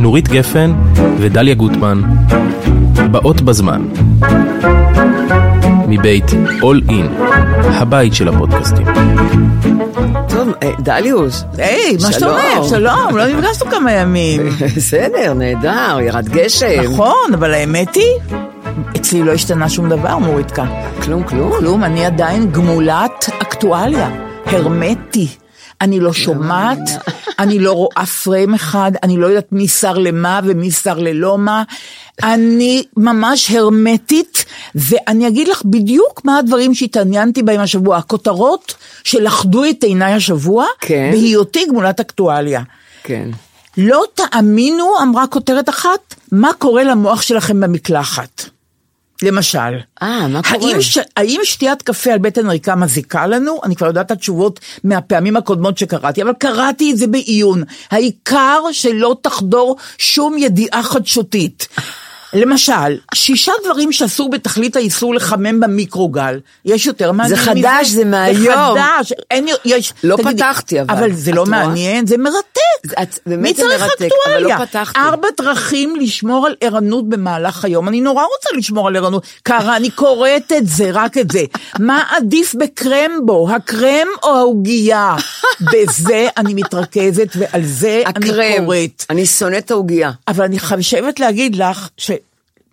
נורית גפן ודליה גוטמן, באות בזמן, מבית All In, הבית של הפודקאסטים. טוב, אה, דליוס. היי, מה שאתה אומר? שלום, לא נפגשנו כמה ימים. בסדר, נהדר, ירד גשם. נכון, אבל האמת היא, אצלי לא השתנה שום דבר, מוריתקה. כלום, כלום. כלום, אני עדיין גמולת אקטואליה, הרמטי. אני לא שומעת, אני לא רואה פריים אחד, אני לא יודעת מי שר למה ומי שר ללא מה. אני ממש הרמטית, ואני אגיד לך בדיוק מה הדברים שהתעניינתי בהם השבוע. הכותרות שלכדו את עיניי השבוע, כן. בהיותי גמולת אקטואליה. כן. לא תאמינו, אמרה כותרת אחת, מה קורה למוח שלכם במקלחת. למשל. אה, מה קורה? האם, ש... האם שתיית קפה על בטן ריקה מזיקה לנו? אני כבר יודעת את התשובות מהפעמים הקודמות שקראתי, אבל קראתי את זה בעיון. העיקר שלא תחדור שום ידיעה חדשותית. למשל, שישה דברים שאסור בתכלית האיסור לחמם במיקרוגל. יש יותר מעניין זה מזה? חדש, זה מהיום. זה חדש, אין, יש... לא פתחתי, אבל. אבל זה לא רואה? מעניין, זה מרתק. את- באמת זה מרתק, אקטואליה? אבל לא פתחתי. ארבע דרכים לשמור על ערנות במהלך היום. אני נורא רוצה לשמור על ערנות. קרה, אני קוראת את זה, רק את זה. מה עדיף בקרמבו, הקרם או העוגייה? בזה אני מתרכזת ועל זה אני הקרם. קוראת. אני שונאת את העוגייה. אבל אני חייבת להגיד לך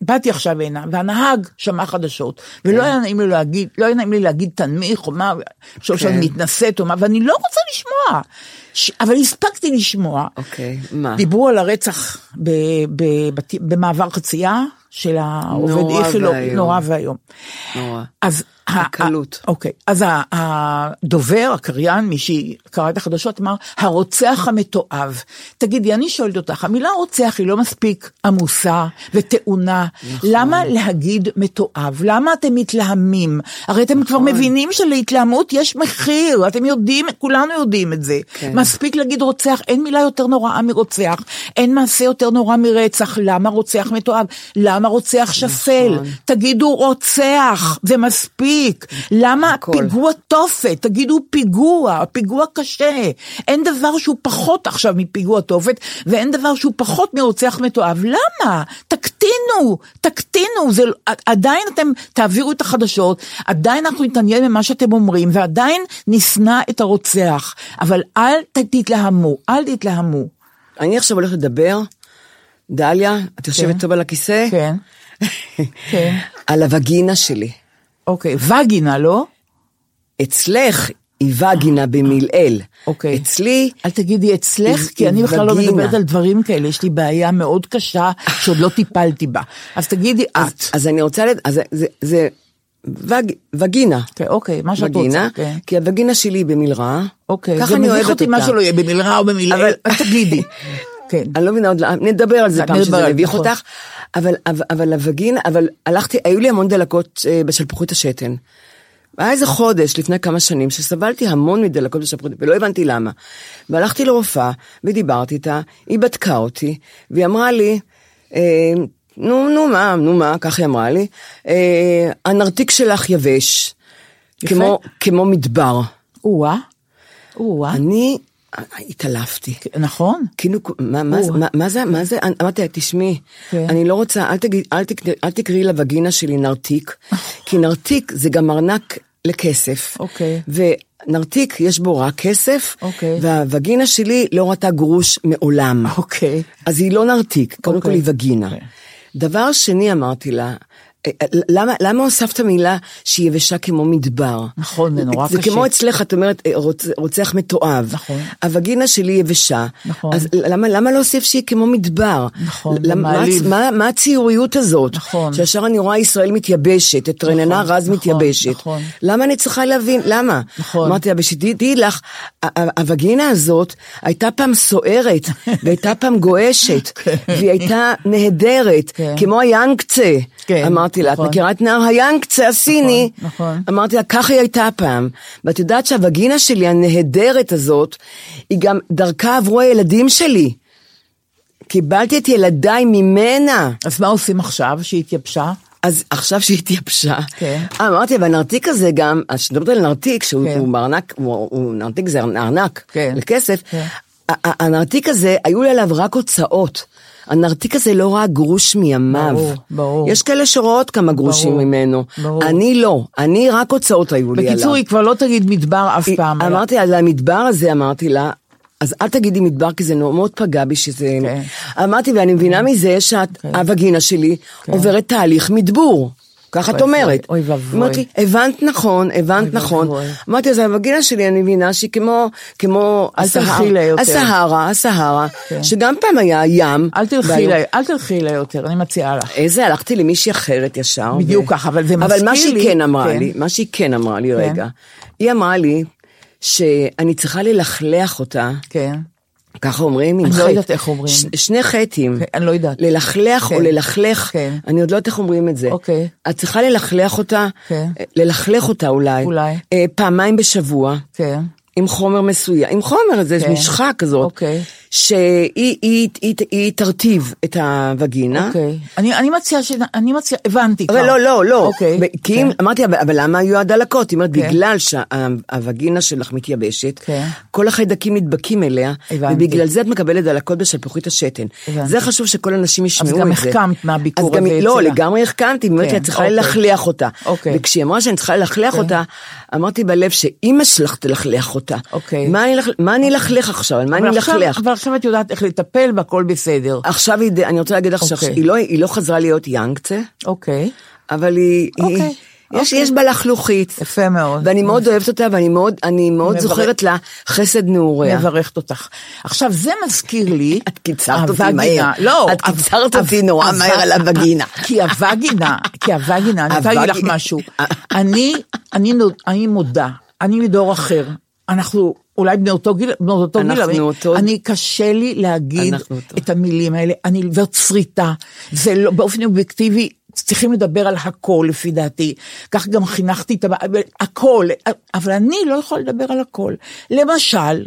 שבאתי עכשיו הנה, והנהג שמע חדשות, ולא היה נעים לי להגיד, לא היה נעים לי להגיד תנמיך או מה, חושב שאני מתנשאת או מה, ואני לא רוצה לשמוע. ש... אבל הספקתי לשמוע. אוקיי, מה? דיברו על הרצח ב... ב... בת... במעבר חצייה של העובד איכילוב. נורא ואיום. נורא. אז הקלות. ה- אוקיי, אז הדובר, הקריין, מי שקרא את החדשות, אמר, הרוצח המתועב. תגידי, אני שואלת אותך, המילה רוצח היא לא מספיק עמוסה וטעונה. נכון. למה להגיד מתועב? למה אתם מתלהמים? הרי אתם כבר נכון. מבינים שלהתלהמות יש מחיר, אתם יודעים, כולנו יודעים את זה. כן. מספיק להגיד רוצח, אין מילה יותר נוראה מרוצח, אין מעשה יותר נורא מרצח. למה רוצח מתועב? למה רוצח שפל? נכון. תגידו רוצח, זה מספיק. למה הכל. פיגוע תופת? תגידו פיגוע, פיגוע קשה. אין דבר שהוא פחות עכשיו מפיגוע תופת, ואין דבר שהוא פחות מרוצח מתועב. למה? תקטינו, תקטינו. זה, לא- עדיין אתם תעבירו את החדשות, עדיין אנחנו נתעניין במה שאתם אומרים, ועדיין נשנא את הרוצח. אבל אל תתלהמו, אל תתלהמו. אני עכשיו הולכת לדבר, דליה, את יושבת טוב על הכיסא? כן, כן. על הווגינה שלי. אוקיי, וגינה, לא? אצלך היא וגינה במלעיל. אוקיי. אצלי... אל תגידי אצלך, כי אני בכלל לא. מדברת על דברים כאלה, יש לי בעיה מאוד קשה שעוד לא טיפלתי בה. אז תגידי את. אז אני רוצה. אז זה, וג... וגינה. כן, אוקיי, מה שאת וגינה, רוצה. כן. כי הווגינה שלי היא במלרע. אוקיי, ככה זה מביך אותי. מה שלא יהיה, במלרע או במילעיל, אבל- תגידי. כן. אני לא מבינה עוד, נדבר על זה פעם שזה מביך נכון. אותך, אבל, אבל, אבל הווגינה, אבל הלכתי, היו לי המון דלקות אה, בשלפוחית השתן. היה איזה חודש לפני כמה שנים שסבלתי המון מדלקות בשלפוחית, ולא הבנתי למה. והלכתי לרופאה, ודיברתי איתה, היא בדקה אותי, והיא אמרה לי, אה, נו, נו מה, נו מה, כך היא אמרה לי, אה, הנרתיק שלך יבש, יפה. כמו, כמו מדבר. או-אה, או-אה. אני התעלפתי. נכון? כאילו, מה, מה. מה, מה זה, מה זה, אמרתי לה, תשמעי, כן. אני לא רוצה, אל, תגיד, אל, תקראי, אל תקראי לווגינה שלי נרתיק, כי נרתיק זה גם ארנק לכסף. אוקיי. ונרתיק יש בו רק כסף, אוקיי. והווגינה שלי לא ראתה גרוש מעולם. אוקיי. אז היא לא נרתיק, קודם כל אוקיי. היא וגינה. אוקיי. דבר שני אמרתי לה, למה, למה הוספת מילה שהיא יבשה כמו מדבר? נכון, זה נורא זה קשה. כמו אצלך, את אומרת, אה, רוצ, רוצח מתועב. נכון. הווגינה שלי יבשה. נכון. אז למה, למה להוסיף שהיא כמו מדבר? נכון, למה- זה מה, מעליב. מה, מה הציוריות הזאת? נכון. שישר אני רואה ישראל מתייבשת, את רננה רז נכון, מתייבשת. נכון. למה אני צריכה להבין? למה? נכון. אמרתי לה, ושתדעי לך, הווגינה הזאת הייתה פעם סוערת, והייתה פעם גועשת, והיא הייתה נהדרת, כן. כמו היאנקצה. כן, אמרתי לה, את נכון. מכירה את נער היאנקצה הסיני? נכון, נכון. אמרתי לה, ככה היא הייתה פעם. ואת יודעת שהווגינה שלי, הנהדרת הזאת, היא גם, דרכה עברו הילדים שלי. קיבלתי את ילדיי ממנה. אז מה עושים עכשיו שהיא התייבשה? אז עכשיו שהיא התייבשה, כן. אמרתי, והנרתיק הזה גם, אז כשמדברת על נרתיק, שהוא כן. הוא בארנק, הוא, הוא, נרתיק זה ארנק, כן. לכסף, כן. ה- ה- הנרתיק הזה, היו לי עליו רק הוצאות. הנרתיק הזה לא ראה גרוש מימיו. ברור, ברור. יש כאלה שרואות כמה גרושים ברור, ממנו. ברור. אני לא, אני רק הוצאות היו לי עליו. בקיצור, היא כבר לא תגיד מדבר אף פעם. אלא- אמרתי, על המדבר הזה אמרתי לה, אז אל תגידי מדבר, כי זה מאוד פגע בי שזה... כן. אמרתי, ואני מבינה מזה שהווגינה שלי עוברת תהליך מדבור. ככה את אומרת. אוי ואבוי. אמרתי, הבנת נכון, הבנת נכון. אמרתי, אז הווגינה שלי, אני מבינה שהיא כמו, כמו. הסהרה, הסהרה, כן. שגם פעם היה ים. אל תלכי לה, אל תלכי לה יותר, אני מציעה לך. איזה, הלכתי למישהי אחרת ישר. בדיוק ככה, אבל זה אבל מזכיר מה שהיא לי- כן אמרה כן. לי, מה שהיא כן אמרה לי כן. רגע, היא אמרה לי שאני צריכה ללכלך אותה, כן. ככה אומרים, אני. לא יודעת איך אומרים. שני חטים. כן, אני לא יודעת. ללכלך או כן. ללכלך, כן. אני עוד לא יודעת איך אומרים את זה. אוקיי. את צריכה ללכלך אותה. אה, ללכלך אותה אולי, אולי. אה, פעמיים בשבוע. כן. עם חומר מסוים, עם חומר, זה. משחה כזאת, אוקיי. שהיא היא, היא, היא, היא תרטיב את הווגינה, אוקיי. אני אני מציעה ש... אני מציעה... הבנתי כבר. לא, לא, לא. אוקיי. ב- כי אם, כן. אמרתי, אבל, למה היו הדלקות? היא אומרת, כן. בגלל שהווגינה שלך מתייבשת, כן. כל החיידקים נדבקים אליה, הבנתי. ובגלל זה את מקבלת דלקות בשלפוחית השתן. הבנתי. זה חשוב שכל האנשים ישמעו את זה. גם החכמת מהביקור אז הזה לא, אצלה. לגמרי החכמתי, באמת שאת צריכה אוקיי. ללכלך אותה. אוקיי. וכשהיא אמרה שאני צריכה ללכלך כן. אותה, אמרתי בלב שאימא שלך תלכלך אותה. אוקיי. מה אני אלכ- מה אני אלכלך עכשיו? על מה אני אבל עכשיו- את יודעת איך לטפל והכל בסדר. עכשיו היא, אני רוצה להגיד לך אוקיי. שהיא לא- היא לא חזרה להיות יאנגצה. אוקיי. אבל היא, אוקיי, היא יש, אוקיי. יש בה לחלוכית. יפה מאוד. ואני מאוד אוהבת אותה, ואני מאוד, אני מאוד מברך- זוכרת לה חסד נעוריה. מברכת אותך. עכשיו, זה מזכיר לי... את קיצרת אותי. מהר. לא. את קיצרת אותי נורא מהר על הווגינה. כי הווגינה, כי הווגינה, אני רוצה להגיד לך. משהו. אני, אני, אני מודה, אני מדור אחר. אנחנו אולי בני אותו גיל, בני אותו גיל, אנחנו אותו- אני קשה לי להגיד אנחנו. את המילים האלה, אני זאת שריטה, זה לא, באופן אובייקטיבי, צריכים לדבר על הכל לפי דעתי, כך גם חינכתי את הכל, אבל אני לא יכולה לדבר על הכל. למשל,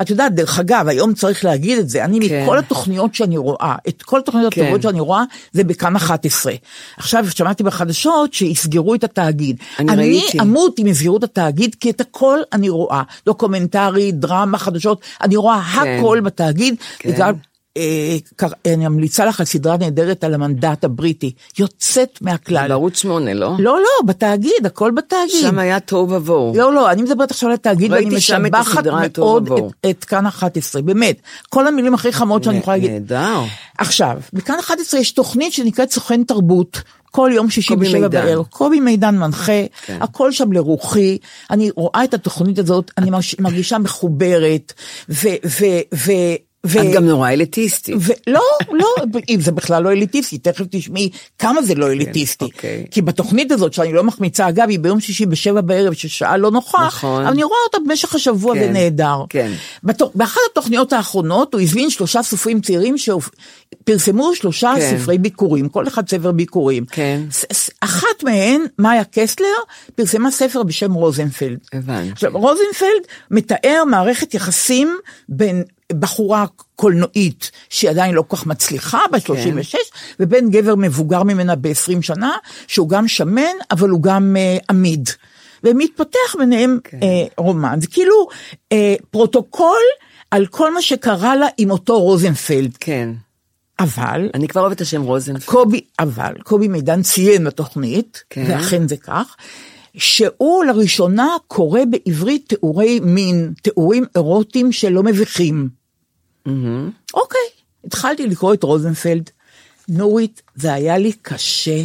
את יודעת, דרך אגב, היום צריך להגיד את זה, אני כן. מכל התוכניות שאני רואה, את כל התוכניות כן. הטובות שאני רואה, זה בכאן 11. עכשיו, שמעתי בחדשות שיסגרו את התאגיד. אני ראיתי. אני אמות אם יסגרו את התאגיד, כי את הכל אני רואה. דוקומנטרי, דרמה, חדשות, אני רואה כן. הכל בתאגיד. כן. קר- אני ממליצה לך על סדרה נהדרת על המנדט הבריטי, יוצאת מהכלל. בערוץ שמונה, לא? לא, לא, בתאגיד, הכל בתאגיד. שם היה תוהו ובוהו. לא, לא, אני מדברת עכשיו על התאגיד, ואני משבחת מאוד. את, את כאן 11, באמת. כל המילים הכי חמות שאני יכולה להגיד. נהדר. עכשיו, בכאן 11 יש תוכנית שנקראת סוכן תרבות. כל יום שישי בשבע. בערב, קובי מידן מנחה, כן. הכל שם לרוחי, אני רואה את התוכנית הזאת, אני מרגיש- מרגישה מחוברת, ו... ו, ו ו- את גם נורא אליטיסטית. ולא, לא, אם זה בכלל לא אליטיסטי, תכף תשמעי כמה זה לא אליטיסטי. אוקיי. כי בתוכנית הזאת, שאני לא מחמיצה, אגב, היא ביום שישי בשבע בערב, ששעה לא נוחה, נכון. אבל אני רואה אותה במשך השבוע כן, ונהדר. כן. בתו- באחת התוכניות האחרונות הוא הזמין שלושה סופרים צעירים שפרסמו שלושה כן. ספרי ביקורים, כל אחד ספר ביקורים. כן. ס- ס- אחת מהן, מאיה קסלר, פרסמה ספר בשם רוזנפלד. הבנתי. עכשיו, רוזנפלד מתאר מערכת יחסים בין בחורה קולנועית שהיא עדיין לא כל כך מצליחה, בת 36, ובין גבר מבוגר ממנה ב-20 שנה, שהוא גם שמן, אבל הוא גם uh, עמיד. ומתפתח ביניהם כן. אה, רומן. זה כאילו אה, פרוטוקול על כל מה שקרה לה עם אותו רוזנפלד. כן. אבל אני כבר אוהבת את השם רוזנפלד. קובי, אבל קובי מידן ציין בתוכנית, כן. ואכן זה כך, שהוא לראשונה קורא בעברית תיאורי מין, תיאורים אירוטיים שלא מביכים. אוקיי, התחלתי לקרוא את רוזנפלד. נורית, זה היה לי קשה.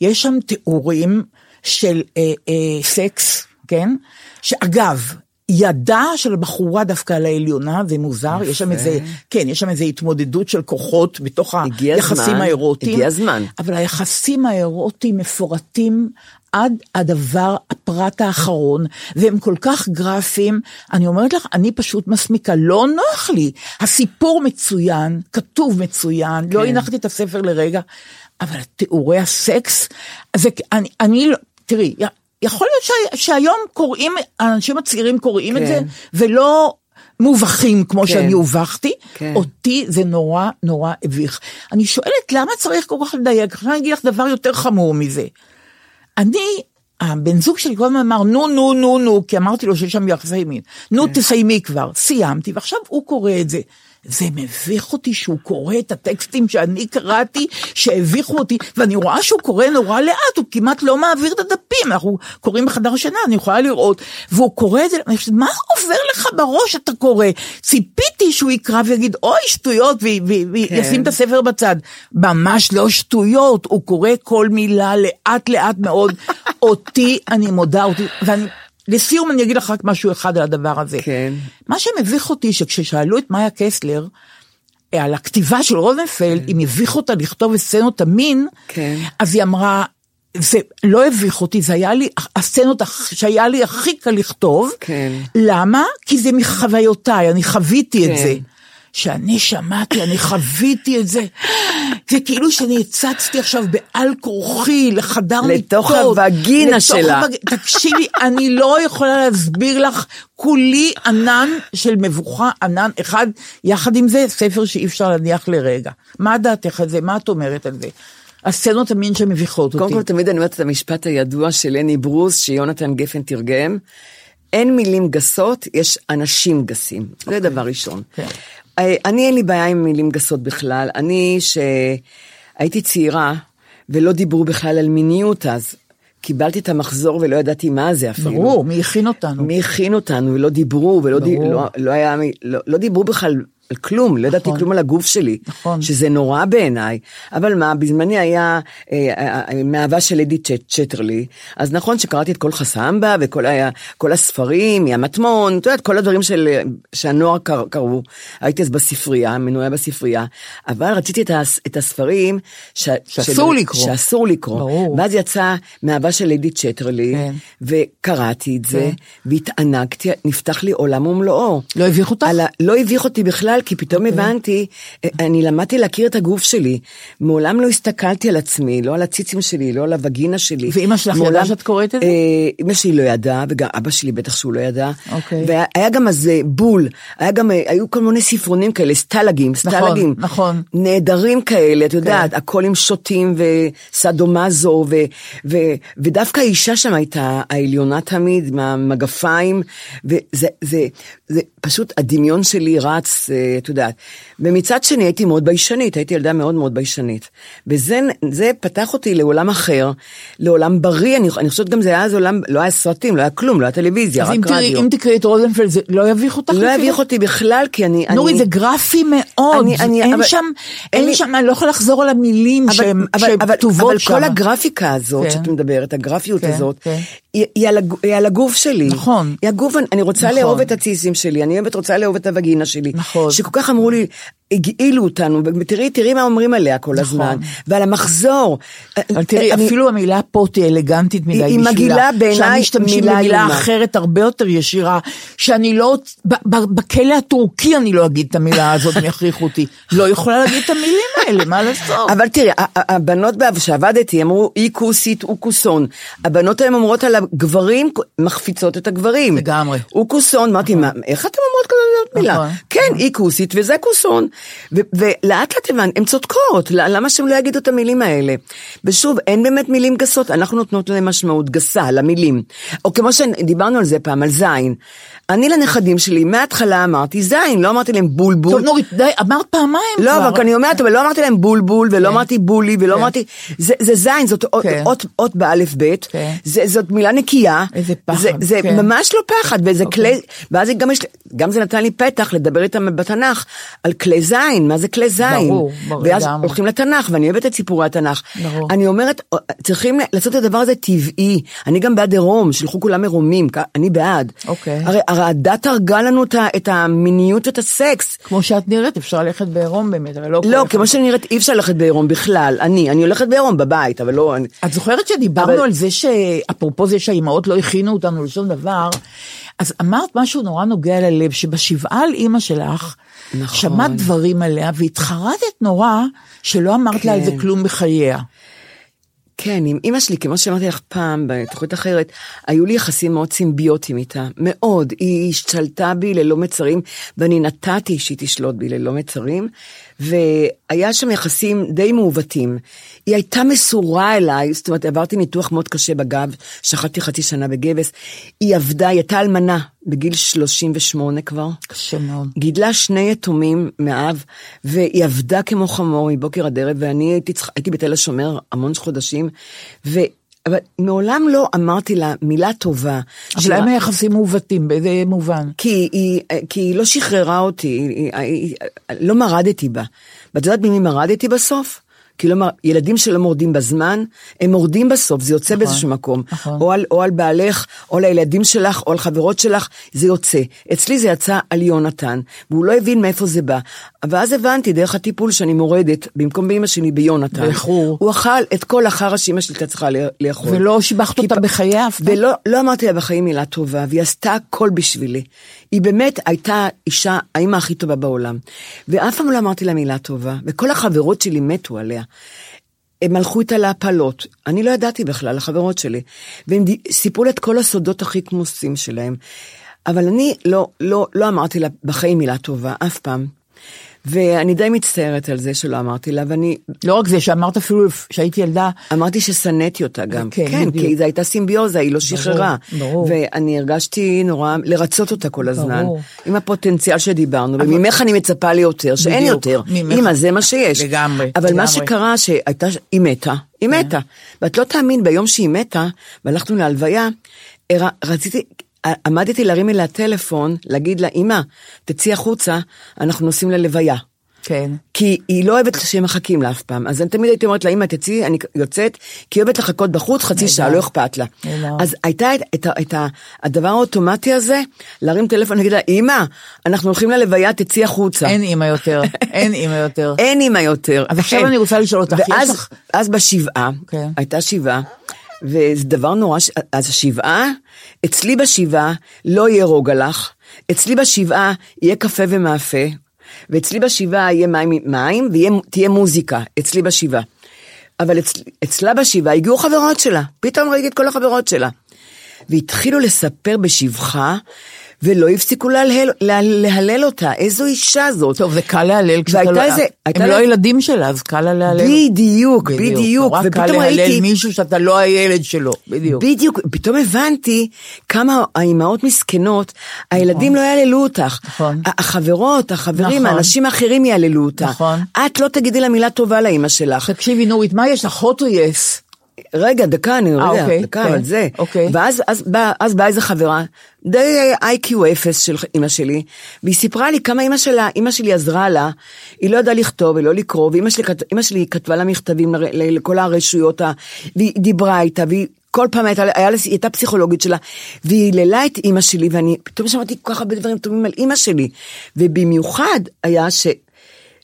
יש שם תיאורים של אה, אה, סקס, כן? שאגב, ידה של בחורה דווקא על העליונה, זה מוזר, יש שם איזה, כן, יש שם איזה התמודדות של כוחות בתוך היחסים הזמן, האירוטיים. הגיע הזמן. אבל היחסים האירוטיים מפורטים עד הדבר, הפרט האחרון, והם כל כך גרפיים, אני אומרת לך, אני פשוט מסמיקה, לא נוח לי. הסיפור מצוין, כתוב מצוין, לא כן. הנחתי את הספר לרגע, אבל תיאורי הסקס, זה, אני, אני לא, תראי, יכול להיות שה, שהיום קוראים, האנשים הצעירים קוראים את כן. זה, ולא... מובכים כמו כן. שאני הובכתי, כן. אותי זה נורא נורא הביך. אני שואלת למה צריך כל כך לדייק, עכשיו אני אגיד לך דבר יותר חמור מזה. אני, הבן זוג שלי כל הזמן אמר נו נו נו נו, כי אמרתי לו שיש שם יחסי מין, נו כן. תסיימי כבר, סיימתי, ועכשיו הוא קורא את זה. זה מביך אותי שהוא קורא את הטקסטים שאני קראתי, שהביכו אותי, ואני רואה שהוא קורא נורא לאט, הוא כמעט לא מעביר את הדפים, אנחנו קוראים בחדר שינה, אני יכולה לראות, והוא קורא את זה, מה עובר לך בראש אתה קורא? ציפיתי שהוא יקרא ויגיד, אוי, שטויות, וישים כן. את הספר בצד. ממש לא שטויות, הוא קורא כל מילה לאט לאט מאוד. אותי, אני מודה אותי, ואני... לסיום אני אגיד לך רק משהו אחד על הדבר הזה. כן. מה שמביך אותי שכששאלו את מאיה קסלר אה, על הכתיבה של רוזנפלד, אם הביך אותה לכתוב את סצנות המין, כן. אז היא אמרה, זה לא הביך אותי, זה היה לי הסצנות שהיה לי הכי קל לכתוב. כן. למה? כי זה מחוויותיי, אני חוויתי את כן. זה. שאני שמעתי, אני חוויתי את זה. זה כאילו שאני הצצתי עכשיו בעל כורחי לחדר לתוך מיטות. הווגינה לתוך שלה. הווג- תקשיבי, אני לא יכולה להסביר לך, כולי ענן של מבוכה, ענן אחד, יחד עם זה, ספר שאי אפשר להניח לרגע. מה דעתך על זה? מה את אומרת על זה? הסצנות המין שמביכות אותי. קודם כל, תמיד אני אומרת את המשפט הידוע של לני ברוס, שיונתן גפן תרגם. אין מילים גסות, יש אנשים גסים. זה דבר ראשון. כן. אה, אני אין לי בעיה עם מילים גסות בכלל. אני, שהייתי צעירה, ולא דיברו בכלל על מיניות אז, קיבלתי את המחזור ולא ידעתי מה זה אפילו. ברור, מי הכין אותנו? מי הכין אותנו, ולא דיברו, ולא ברור. לא, לא, היה, לא, לא דיברו בכלל על כלום, לא ידעתי נכון. כלום על הגוף שלי, נכון. שזה נורא בעיניי, אבל מה, בזמני היה אה, אה, אה, מאהבה של אדי צ'ט, צ'טרלי, אז נכון שקראתי את כל חסמבה וכל היה, כל הספרים, מהמטמון, את יודעת, כל הדברים של, שהנוער קר, קראו, הייתי אז בספרייה, מנויה בספרייה, אבל רציתי את, הס, את הספרים ש, שאסור של, לקרוא. שאסור לקרוא, ברור. ואז יצא מאהבה של אדי צ'טרלי, כן. וקראתי את זה, כן. והתענגתי, נפתח לי עולם ומלואו. לא הביך אותך? על לא הביך אותי בכלל, כי פתאום אוקיי. הבנתי, אה, אני למדתי להכיר את הגוף שלי. מעולם לא הסתכלתי על עצמי, לא על הציצים שלי, לא על הווגינה שלי. ואמא שלך מעולם- ידעה שאת קוראת את זה? אה, אמא שלי לא ידעה, וגם אבא שלי בטח שהוא לא ידע. אוקיי. והיה גם אז אה, בול, היה גם, אה, היו כל מיני ספרונים כאלה, סטלגים, סטלגים. נכון. נהדרים כאלה, את יודעת, הכל עם שוטים וסדומזו, ו, ו, ודווקא האישה שם הייתה העליונה תמיד, עם המגפיים, וזה זה, זה פשוט הדמיון שלי רץ, אה, את יודעת. ומצד שני הייתי מאוד ביישנית, הייתי ילדה מאוד מאוד ביישנית. וזה זה פתח אותי לעולם אחר, לעולם בריא, אני, אני חושבת גם זה היה אז עולם, לא היה סרטים, לא היה כלום, לא היה טלוויזיה, אז רק אם רדיו. אם תקראי את רוזנפלד, זה לא יביך אותך? לא? יביך אותי בכלל, כי אני... נורי, אני, זה גרפי מאוד, אני- אני- אין אבל- שם, אין לי- שם, אני לא יכולה לחזור על המילים אבל, שהן אבל, שהן אבל, כתובות אבל שם. כל הגרפיקה הזאת כן. שאת מדברת, הגרפיות כן, הזאת, כן. היא, היא, על, הג- היא על הגוף שלי. נכון. היא הגוף, אני רוצה נכון. לאהוב את הציסים שלי, אני באמת רוצה לאהוב את הווגינה שלי. נכון. שכל כך אמרו לי, הגעילו אותנו, ותראי, תראי מה אומרים עליה כל נכון. הזמן. ועל המחזור. אבל תראי, אני- אפילו המילה פוט היא אלגנטית מדי היא- היא בשבילה. מגעילה בעיניי שאני משתמשים מילה במילה. אחרת הרבה יותר ישירה, שאני לא, ב- ב- בכלא הטורקי אני לא אגיד את המילה הזאת, הם יכריחו אותי. לא יכולה להגיד את המילים האלה, מה לעשות? אבל תראי, הבנות שעבדתי אמרו אי כוסית אוקוסון. הבנות היום אומרות על הגברים, מחפיצות את הגברים. לגמרי. אוקוסון, אמרתי, מה, איך אתן אומרות כזה? זאת מילה. נכון. כן, היא כוסית וזה כוסון. ולאט לאט הבנתי, הן צודקות, למה שהם לא יגידו את המילים האלה? ושוב, אין באמת מילים גסות, אנחנו נותנות להם משמעות גסה, למילים. או כמו שדיברנו על זה פעם, על זין. אני לנכדים שלי, מההתחלה אמרתי זין, לא אמרתי להם בולבול. טוב, נורית, די, אמרת פעמיים לא, כבר. אבל אני אומרת, אבל לא אמרתי להם בולבול, ולא אמרתי בולי, ולא כן. אמרתי, זה זה זין, זאת אות- כן. אות אות באלף בית, כן. זה- זאת מילה נקייה. איזה פחד, זה- זה כן. ממש לא פחד, וזה אוקיי. כלי, ואז גם יש, גם זה נתן לי פתח לדבר איתם בתנ"ך, על כלי זין, מה זה כלי זין. ברור, ברור, ואז לגמרי. הולכים לתנ"ך, ואני אוהבת את סיפורי התנ"ך. ברור. אני אומרת, צריכים לעשות את הדבר הזה טבעי. אני גם בעד עירום, שילכו כולם עירומים, אני בעד. אוקיי. הרי הרי הדת הרגה לנו את את המיניות ואת הסקס. כמו שאת נראית, אפשר ללכת בעירום באמת, אבל לא... לא. כמו שאני נראית, אי אפשר ללכת בעירום בכלל. אני, אני הולכת בעירום בבית, אבל לא... אני... את זוכרת שדיברנו אבל- על זה שאפרופו זה שהאימהות לא הכינו אותנו לשום דבר, אז אמרת משהו נורא נוגע ללב, שבשבעה על אימא שלך, נכון. שמעת דברים עליה והתחרטת נורא שלא אמרת לה על זה כן. כלום בחייה. כן, עם אימא שלי, כמו שאמרתי לך פעם, בתוכנית אחרת, היו לי יחסים מאוד סימביוטיים איתה, מאוד. היא השתלטה בי ללא מצרים, ואני נתתי שהיא תשלוט בי ללא מצרים, והיה שם יחסים די מעוותים. היא הייתה מסורה אליי, זאת אומרת, עברתי ניתוח מאוד קשה בגב, שחטתי חצי שנה בגבס. היא עבדה, היא הייתה אלמנה, בגיל 38 כבר. קשה מאוד. גידלה שני יתומים מאב, והיא עבדה כמו חמור מבוקר עד ערב, ואני הייתי, צריכה- הייתי בתל השומר המון חודשים, ו... אבל מעולם לא אמרתי לה מילה טובה. אבל להם היחסים מעוותים, באיזה מובן? כי היא, כי היא לא שחררה אותי, היא, היא, היא, לא מרדתי בה. ואת יודעת במי מרדתי בסוף? כי לא, מר- ילדים שלא מורדים בזמן, הם מורדים בסוף, זה יוצא באיזשהו מקום. נכון. או, על, או על בעלך, או על הילדים שלך, או על חברות שלך, זה יוצא. אצלי זה יצא על יונתן, והוא לא הבין מאיפה זה בא. ואז הבנתי, דרך הטיפול שאני מורדת, במקום באמא שלי, ביונתן. באיחור. הוא אכל את כל החרא שאמא שלי הייתה צריכה לאכול. ולא שיבחת אותה בחייה אף פעם? ולא לא אמרתי לה בחיים מילה טובה, והיא עשתה הכל בשבילי. היא באמת הייתה אישה, האימא הכי טובה בעולם. ואף פעם לא אמרתי לה מילה טובה, וכל החברות שלי מתו עליה. הם הלכו איתה להפלות, אני לא ידעתי בכלל, החברות שלי. והם סיפרו לה את כל הסודות הכי כמוסים שלהם. אבל אני לא, לא, לא אמרתי לה בחיים מילה טובה, אף פעם. ואני די מצטערת על זה שלא אמרתי לה, ואני לא רק זה, שאמרת אפילו שהייתי ילדה, אמרתי ששנאתי אותה גם, כן, כן, בדיוק. כי זו הייתה סימביוזה, היא לא שחררה. ברור. ואני הרגשתי נורא לרצות אותה כל הזמן. ברור. עם הפוטנציאל שדיברנו, וממך אני מצפה לי יותר, שאין בדיוק, יותר. ממך. אמא, זה מה שיש. לגמרי, אבל מה לגמרי. שקרה, שהייתה, היא מתה, היא מתה. ואת לא תאמין, ביום שהיא מתה, והלכנו להלוויה, רציתי... עמדתי להרים אליה טלפון, להגיד לה, אמא, תצאי החוצה, אנחנו נוסעים ללוויה. כן. כי היא לא אוהבת שמחכים לה אף פעם. אז אני תמיד הייתי אומרת לה, אמא, תצאי, אני יוצאת, כי היא אוהבת לחכות בחוץ חצי שעה, לא אכפת לה. אז הייתה את, את, את הדבר האוטומטי הזה, להרים טלפון ולהגיד לה, אמא, אנחנו הולכים ללוויה, תצאי החוצה. אין אימא יותר, אין אימא יותר. אין אימא יותר. אז עכשיו. אני רוצה לשאול אותך, יש ואז לך- אז בשבעה, כן. הייתה שבעה, וזה דבר נורא, ש- אז השבעה, אצלי בשבעה לא יהיה רוגע לך, אצלי בשבעה יהיה קפה ומאפה, ואצלי בשבעה יהיה מים, מים ותהיה מוזיקה, אצלי בשבעה. אבל אצל, אצלה בשבעה הגיעו חברות שלה, פתאום ראיתי את כל החברות שלה. והתחילו לספר בשבחה, ולא הפסיקו להלל, לה, להלל אותה, איזו אישה זאת. טוב, זה קל להלל כשאתה לא... איזה- הם לה- לא ילדים שלה, אז קל לה להלל. בדיוק, בדיוק, נורא קל להלל ראיתי, מישהו שאתה לא הילד שלו, בדיוק. בדיוק, פתאום הבנתי כמה האימהות מסכנות, הילדים לא יעללו אותך. נכון. החברות, החברים, נכון. האנשים האחרים יעללו אותך. נכון. את לא תגידי לה מילה טובה לאימא שלך. תקשיבי, נורית, מה יש לך, hot או יס? רגע, דקה, אני רגע, אוקיי, דקה, כן, על זה. אוקיי. ואז אז באה אז באה איזה חברה, די איי-קיו אפס של אימא שלי, והיא סיפרה לי כמה אימא שלה, אימא שלי עזרה לה, היא לא ידעה לכתוב ולא לקרוא, ואימא שלי, אימא שלי כתבה לה מכתבים לכל הרשויות, והיא דיברה איתה, והיא... כל פעם הייתה, היה היא הייתה פסיכולוגית שלה, והיא היללה את אימא שלי, ואני פתאום שמעתי כל כך הרבה דברים טובים על אימא שלי. ובמיוחד היה ש...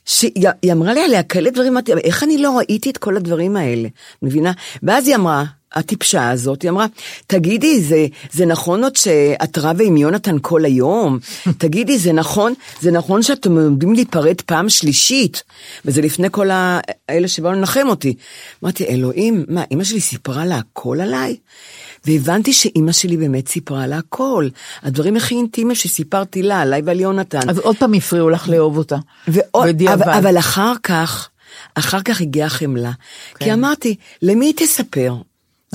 שהיא היא אמרה לי עליה כאלה דברים, אמרתי, "אבל איך אני לא ראיתי את כל הדברים האלה, מבינה? ואז היא אמרה, הטיפשה הזאת, היא אמרה, תגידי, זה, זה נכון עוד שאת רבה עם יונתן כל היום? תגידי, זה נכון, זה נכון שאתם עומדים להיפרד פעם שלישית? וזה לפני כל האלה שבאו לנחם אותי. אמרתי, אלוהים, מה, אמא שלי סיפרה לה הכל עליי? והבנתי שאימא שלי באמת סיפרה לה הכל. הדברים הכי אינטימיים שסיפרתי לה, עליי ועל יונתן. אז עוד פעם הפריעו לך לאהוב אותה. ועוד, בדיעבד. אבל, אבל אחר כך, אחר כך הגיעה חמלה. כן. כי אמרתי, למי תספר?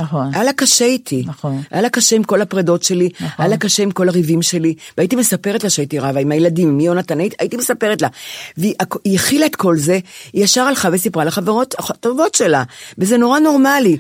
נכון. היה לה קשה איתי. נכון. היה לה קשה עם כל הפרדות שלי, נכון. היה לה קשה עם כל הריבים שלי, והייתי מספרת לה שהייתי רבה עם הילדים, עם יונתן, הייתי, הייתי מספרת לה. והיא הכ- היא הכילה את כל זה, היא ישר הלכה וסיפרה לחברות הטובות שלה, וזה נורא נורמלי.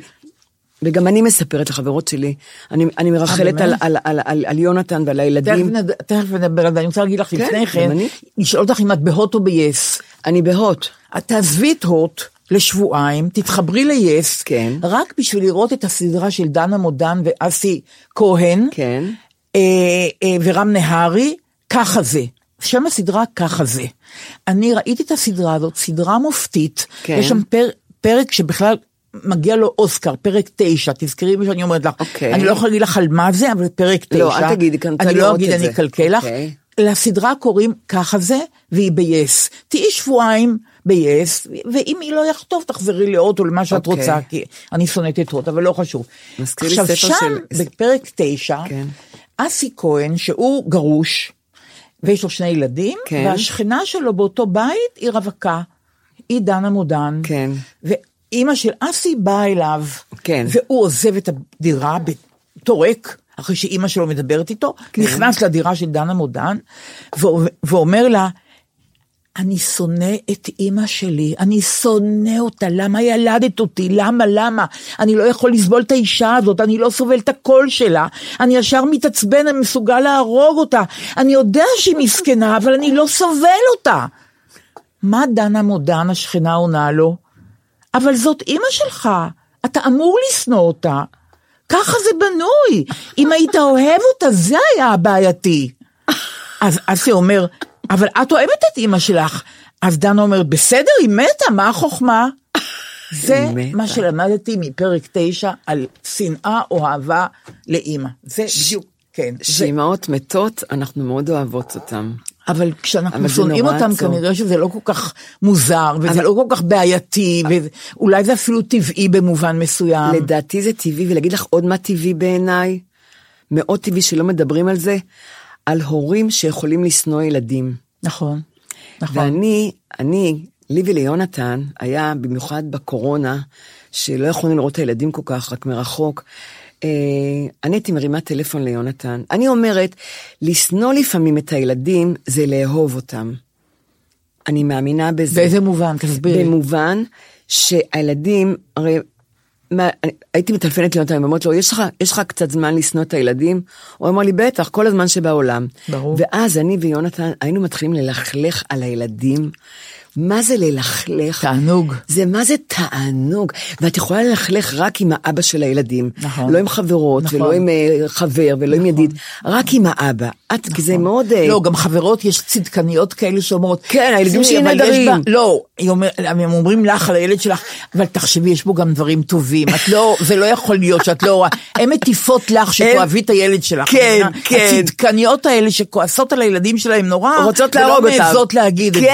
וגם אני מספרת לחברות שלי, אני, אני מרחלת אה, על? על, על, על, על יונתן ועל הילדים. תכף נדבר על זה, אני רוצה להגיד לך כן, לפני כן. לשאול אותך אם את בהוט או ביס. אני בהוט. תעזבי את הוט לשבועיים, תתחברי ליס, כן. רק בשביל לראות את הסדרה של דנה מודן ואסי כהן, כן. אה, אה, ורם נהרי, ככה זה. שם הסדרה ככה זה. אני ראיתי את הסדרה הזאת, סדרה מופתית, כן. יש שם פר, פרק שבכלל מגיע לו אוסקר, פרק תשע, תזכרי מה שאני אומרת לך. אוקיי. אני לא יכולה להגיד לך על מה זה, אבל פרק תשע. לא, אל תגידי, כי אני לא אגיד, אני. אקלקל לך. אוקיי. לסדרה קוראים ככה זה, והיא ביס. תהיי שבועיים ביס, ואם היא לא יחטוף, תחזרי להוט או למה שאת אוקיי. רוצה, כי אני שונאת את הוט, אבל לא חשוב. עכשיו, שם, של- בפרק תשע, כן. אסי כהן, שהוא גרוש, ויש לו שני ילדים, כן. והשכנה שלו באותו בית היא רווקה. היא דנה מודן. כן. ואימא של אסי באה אליו, כן. והוא עוזב את הדירה בתור ריק, אחרי שאימא שלו מדברת איתו, כן. נכנס לדירה של דנה מודן, ואומר לה, אני שונא את אימא שלי, אני שונא אותה, למה ילדת אותי? למה, למה? אני לא יכול לסבול את האישה הזאת, אני לא סובל את הקול שלה, אני ישר מתעצבן, אני מסוגל להרוג אותה, אני יודע שהיא מסכנה, אבל אני לא סובל אותה. מה דנה מודן, השכנה עונה לו? אבל זאת אימא שלך, אתה אמור לשנוא אותה. ככה זה בנוי. אם היית אוהב אותה, זה היה הבעייתי. אז אסי אומר, אבל את אוהבת את אימא שלך. אז דנה אומרת, בסדר, היא מתה, מה החוכמה? זה מתה. מה שלמדתי מפרק תשע על שנאה או אהבה לאימא. זה בדיוק, כן. זה- שאימהות מתות, אנחנו מאוד אוהבות אותן. אבל כשאנחנו אבל שונאים אותם, עצוב. כנראה שזה לא כל כך מוזר, וזה לא כל כך בעייתי, ואולי זה אפילו טבעי במובן מסוים. לדעתי זה טבעי, ולהגיד לך עוד מה טבעי בעיניי? מאוד טבעי שלא מדברים על זה, על הורים שיכולים לשנוא ילדים. נכון, נכון. ואני, אני, לי וליונתן, היה במיוחד בקורונה, שלא יכולנו לראות את הילדים כל כך, רק מרחוק. אה, אני הייתי מרימה טלפון ליונתן. אני אומרת, לשנוא לפעמים את הילדים זה לאהוב אותם. אני מאמינה בזה. באיזה מובן? תסבירי. במובן שהילדים, הרי מה, אני, הייתי מטלפנת ליונתן, ואומרת לו, יש לך, יש לך קצת זמן לשנוא את הילדים? הוא אמר לי, בטח, כל הזמן שבעולם. ברור. ואז אני ויונתן היינו מתחילים ללכלך על הילדים. מה זה ללכלך? תענוג. זה מה זה תענוג. ואת יכולה ללכלך רק עם האבא של הילדים. נכון. לא עם חברות, נכון. ולא עם אה, חבר, ולא עם ידיד, רק עם האבא. את, כי זה מאוד... אה, לא, גם חברות, יש צדקניות כאלה שאומרות, כן, הילדים "תראי, שלי נהדרים." לא, אומר- הם אומרים לך על הילד שלך, אבל תחשבי, יש בו גם דברים טובים. את לא, זה לא יכול להיות שאת לא רואה. הן מטיפות לך שתאהבי את הילד שלך. כן? כן. הצדקניות האלה שכועסות על הילדים שלהם נורא, רוצות להרוג אותם. ולא מעזות להגיד את זה.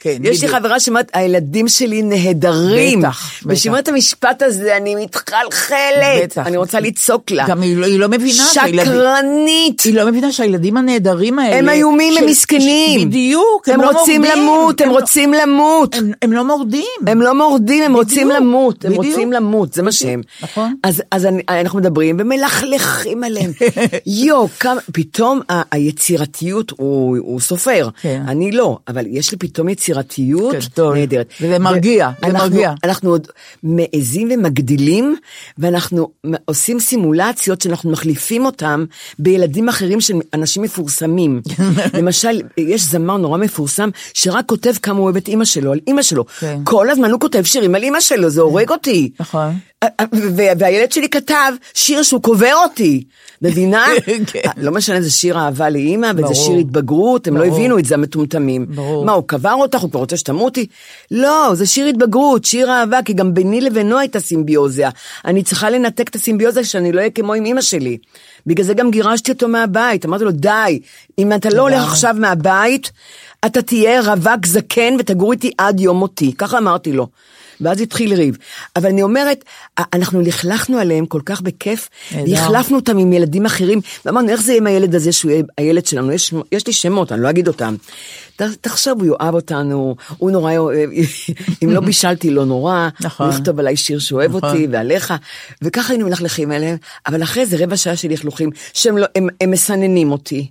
כן, יש לי. חברה שאומרת, הילדים שלי נהדרים. בטח, בטח. וכשהיא אומרת את המשפט הזה, אני מתחלחלת. בטח. אני רוצה לצעוק לה. גם היא לא- היא לא מבינה שקרנית. היא לא מבינה שהילדים הנהדרים האלה... הם איומים, הם של- מסכנים. בדיוק, הם לא רוצים מורדים. למות, הם לא- רוצים למות. הם- הם לא מורדים. הם לא מורדים, הם רוצים בדיוק, למות, הם בדיוק. רוצים למות, זה מה שהם. נכון. אז, אז אני, אנחנו מדברים ומלכלכים עליהם. יו, כמה, פתאום היצירתיות, הוא, הוא סופר, כן. אני לא, אבל יש לי פתאום יצירתיות גדול. נהדרת. וזה מרגיע, זה מרגיע. אנחנו עוד מעזים ומגדילים, ואנחנו עושים סימולציות שאנחנו מחליפים אותם בילדים אחרים של אנשים מפורסמים. למשל, יש זמר נורא מפורסם, שרק כותב כמה הוא אוהב את אימא שלו, על אימא שלו. כן. כל הזמן הוא כותב שירים על אימא שלו, זה הורג אותי. נכון. והילד שלי כתב שיר שהוא קובר אותי, מבינה? כן. לא משנה, זה שיר אהבה לאימא, וזה. שיר התבגרות, הם לא. הבינו את זה, המטומטמים. ברור. מה, הוא קבר אותך, הוא כבר רוצה שתמותי? לא, זה שיר התבגרות, שיר אהבה, כי גם ביני לבינו הייתה סימביוזיה. אני צריכה לנתק את הסימביוזיה שאני לא אהיה כמו עם אימא שלי. בגלל זה גם גירשתי אותו מהבית, אמרתי לו, די, אם אתה לא הולך עכשיו מהבית, אתה תהיה רווק זקן ותגור איתי עד יום מותי, ככה אמרתי לו. ואז התחיל ריב. אבל אני אומרת, אנחנו לכלכנו עליהם כל כך בכיף, נהדר. והחלפנו אותם עם ילדים אחרים, ואמרנו, איך זה יהיה עם הילד הזה שהוא יהיה הילד שלנו? יש, יש לי שמות, אני לא אגיד אותם. תחשוב, הוא יאהב אותנו, הוא נורא אוהב, אם לא בישלתי, לא נורא, נכון. הוא יכתוב עליי שיר שאוהב נכון. אותי ועליך, וככה היינו מלכלכים עליהם, אבל אחרי זה רבע שעה של לכלוכים, שהם לא, הם, הם מסננים אותי.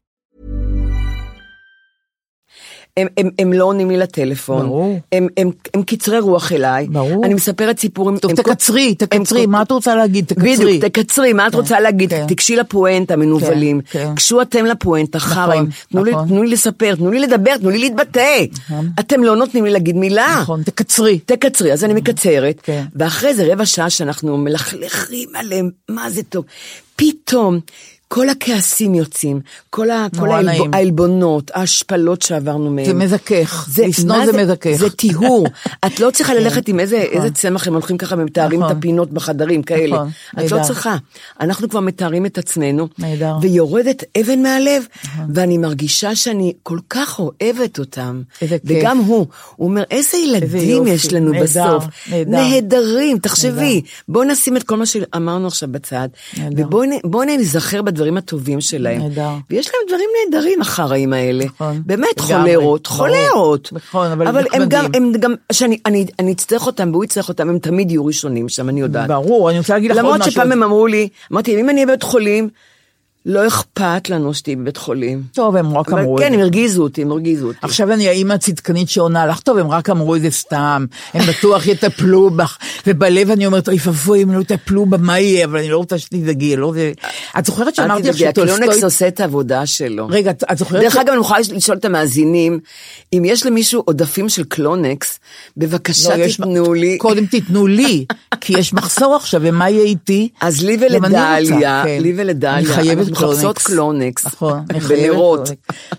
הם, הם, הם לא עונים לי לטלפון, ברור. הם, הם, הם קצרי רוח אליי, ברור. אני מספרת סיפורים, טוב, הם תקצרי, הם- תקצרי, מה את רוצה להגיד? תקצרי. בדיוק, תקצרי, מה את כן, רוצה להגיד? כן. תיגשי לפואנטה, מנוולים. כן, כן. גשו אתם לפואנטה, חראים. תנו לי- נכון. תנו לי לספר, תנו לי לדבר, תנו לי להתבטא. אתם לא נותנים לי להגיד מילה. נכון, תקצרי. תקצרי, אז אני מקצרת, כן. ואחרי זה רבע שעה שאנחנו מלכלכים עליהם, מה זה טוב. פתאום כל הכעסים יוצאים, כל, ה, כל העלב. העלבונות, ההשפלות שעברנו מהם. זה מזכך. לשנוא מה זה מזכך. זה טיהור. את לא צריכה ללכת עם איזה, איזה צמח, הם הולכים ככה ומתארים נכון. את הפינות בחדרים כאלה. נכון, את לא. צריכה. אנחנו כבר מתארים את עצמנו. ויורדת אבן מהלב, ואני מרגישה שאני כל כך אוהבת אותם. איזה כיף. וגם הוא, הוא אומר, איזה ילדים יש לנו בסוף. נהדר. נהדרים, תחשבי. בואו נשים את כל מה שאמרנו עכשיו בצד. ובואו נזכר בדברים הטובים שלהם. נהדר. ויש להם דברים נהדרים, החראים האלה. נכון. באמת, חולרות. חולרות. נכון, אבל אבל הם גם. הם גם, שאני אני, אני אצטרך אותם והוא יצטרך אותם, הם תמיד יהיו ראשונים שם, אני יודעת. ברור, אני רוצה להגיד לך עוד למרות משהו. שפעם הם אמרו לי, אמרתי, אם אני אהיה בבית חולים, לא אכפת לנו שתהיי בבית חולים. טוב, הם רק אמרו את כן, זה. הם הרגיזו אותי, הם הרגיזו אותי. עכשיו אני האימא הצדקנית שעונה לך, טוב, הם רק אמרו את זה סתם, הם בטוח יטפלו בך, ובלב אני אומרת, אוי ואבוי, אם לא יטפלו בה, מה יהיה? אבל אני לא רוצה שתדאגי, לא. את זוכרת שאמרתי לך שטולסטוי... עושה את העבודה שלו. רגע, את- את זוכרת... דרך אגב, אני יכולה לשאול את המאזינים, אם יש למישהו עודפים של קלונקס, בבקשה לא, תיתנו לי. קודם תיתנו לי, כי יש מחסור עכשיו, ומה יהיה איתי? אז לי ולדליה, כן. לי ולדליה, אני חייבת אנחנו מחפשות קלונקס. נכון. קלונקס.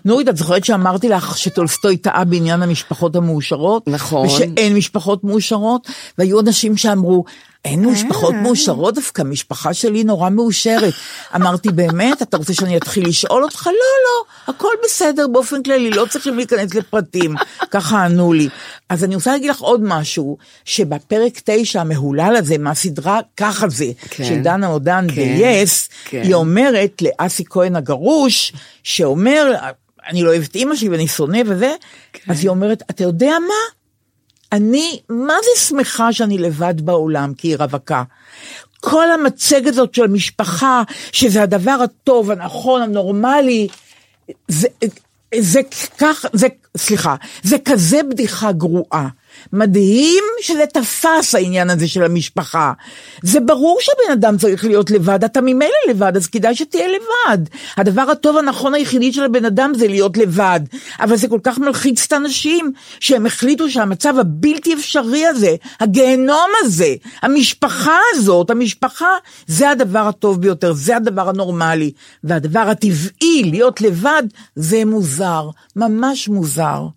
נורית, את זוכרת שאמרתי לך שטולסטוי טעה בעניין המשפחות המאושרות? נכון. ושאין משפחות מאושרות? והיו אנשים שאמרו, אין משפחות מאושרות דווקא, המשפחה שלי נורא מאושרת. אמרתי, באמת? אתה רוצה שאני אתחיל לשאול אותך? לא, לא, הכל בסדר באופן כללי, לא צריכים להיכנס לפרטים. ככה ענו לי. אז אני רוצה להגיד לך עוד משהו, שבפרק 9 המהולל הזה, מהסדרה ככה זה, כן. של דנה עודן כן, ב-yes, כן. היא אומרת לאסי כהן הגרוש, שאומר, אני לא אוהבת אימא שלי ואני שונא וזה, כן. אז היא אומרת, אתה יודע מה? אני, מה זה שמחה שאני לבד בעולם, כי היא רווקה. כל המצגת הזאת של המשפחה, שזה הדבר הטוב, הנכון, הנורמלי, זה, זה כך, זה, סליחה, זה כזה בדיחה גרועה. מדהים שזה תפס העניין הזה של המשפחה. זה ברור שהבן אדם צריך להיות לבד, אתה ממילא לבד, אז כדאי שתהיה לבד. הדבר הטוב הנכון היחידי של הבן אדם זה להיות לבד. אבל זה כל כך מלחיץ את האנשים, שהם החליטו שהמצב הבלתי אפשרי הזה, הגיהנום הזה, המשפחה הזאת, המשפחה, זה הדבר הטוב ביותר, זה הדבר הנורמלי. והדבר הטבעי, להיות לבד, זה מוזר, ממש מוזר.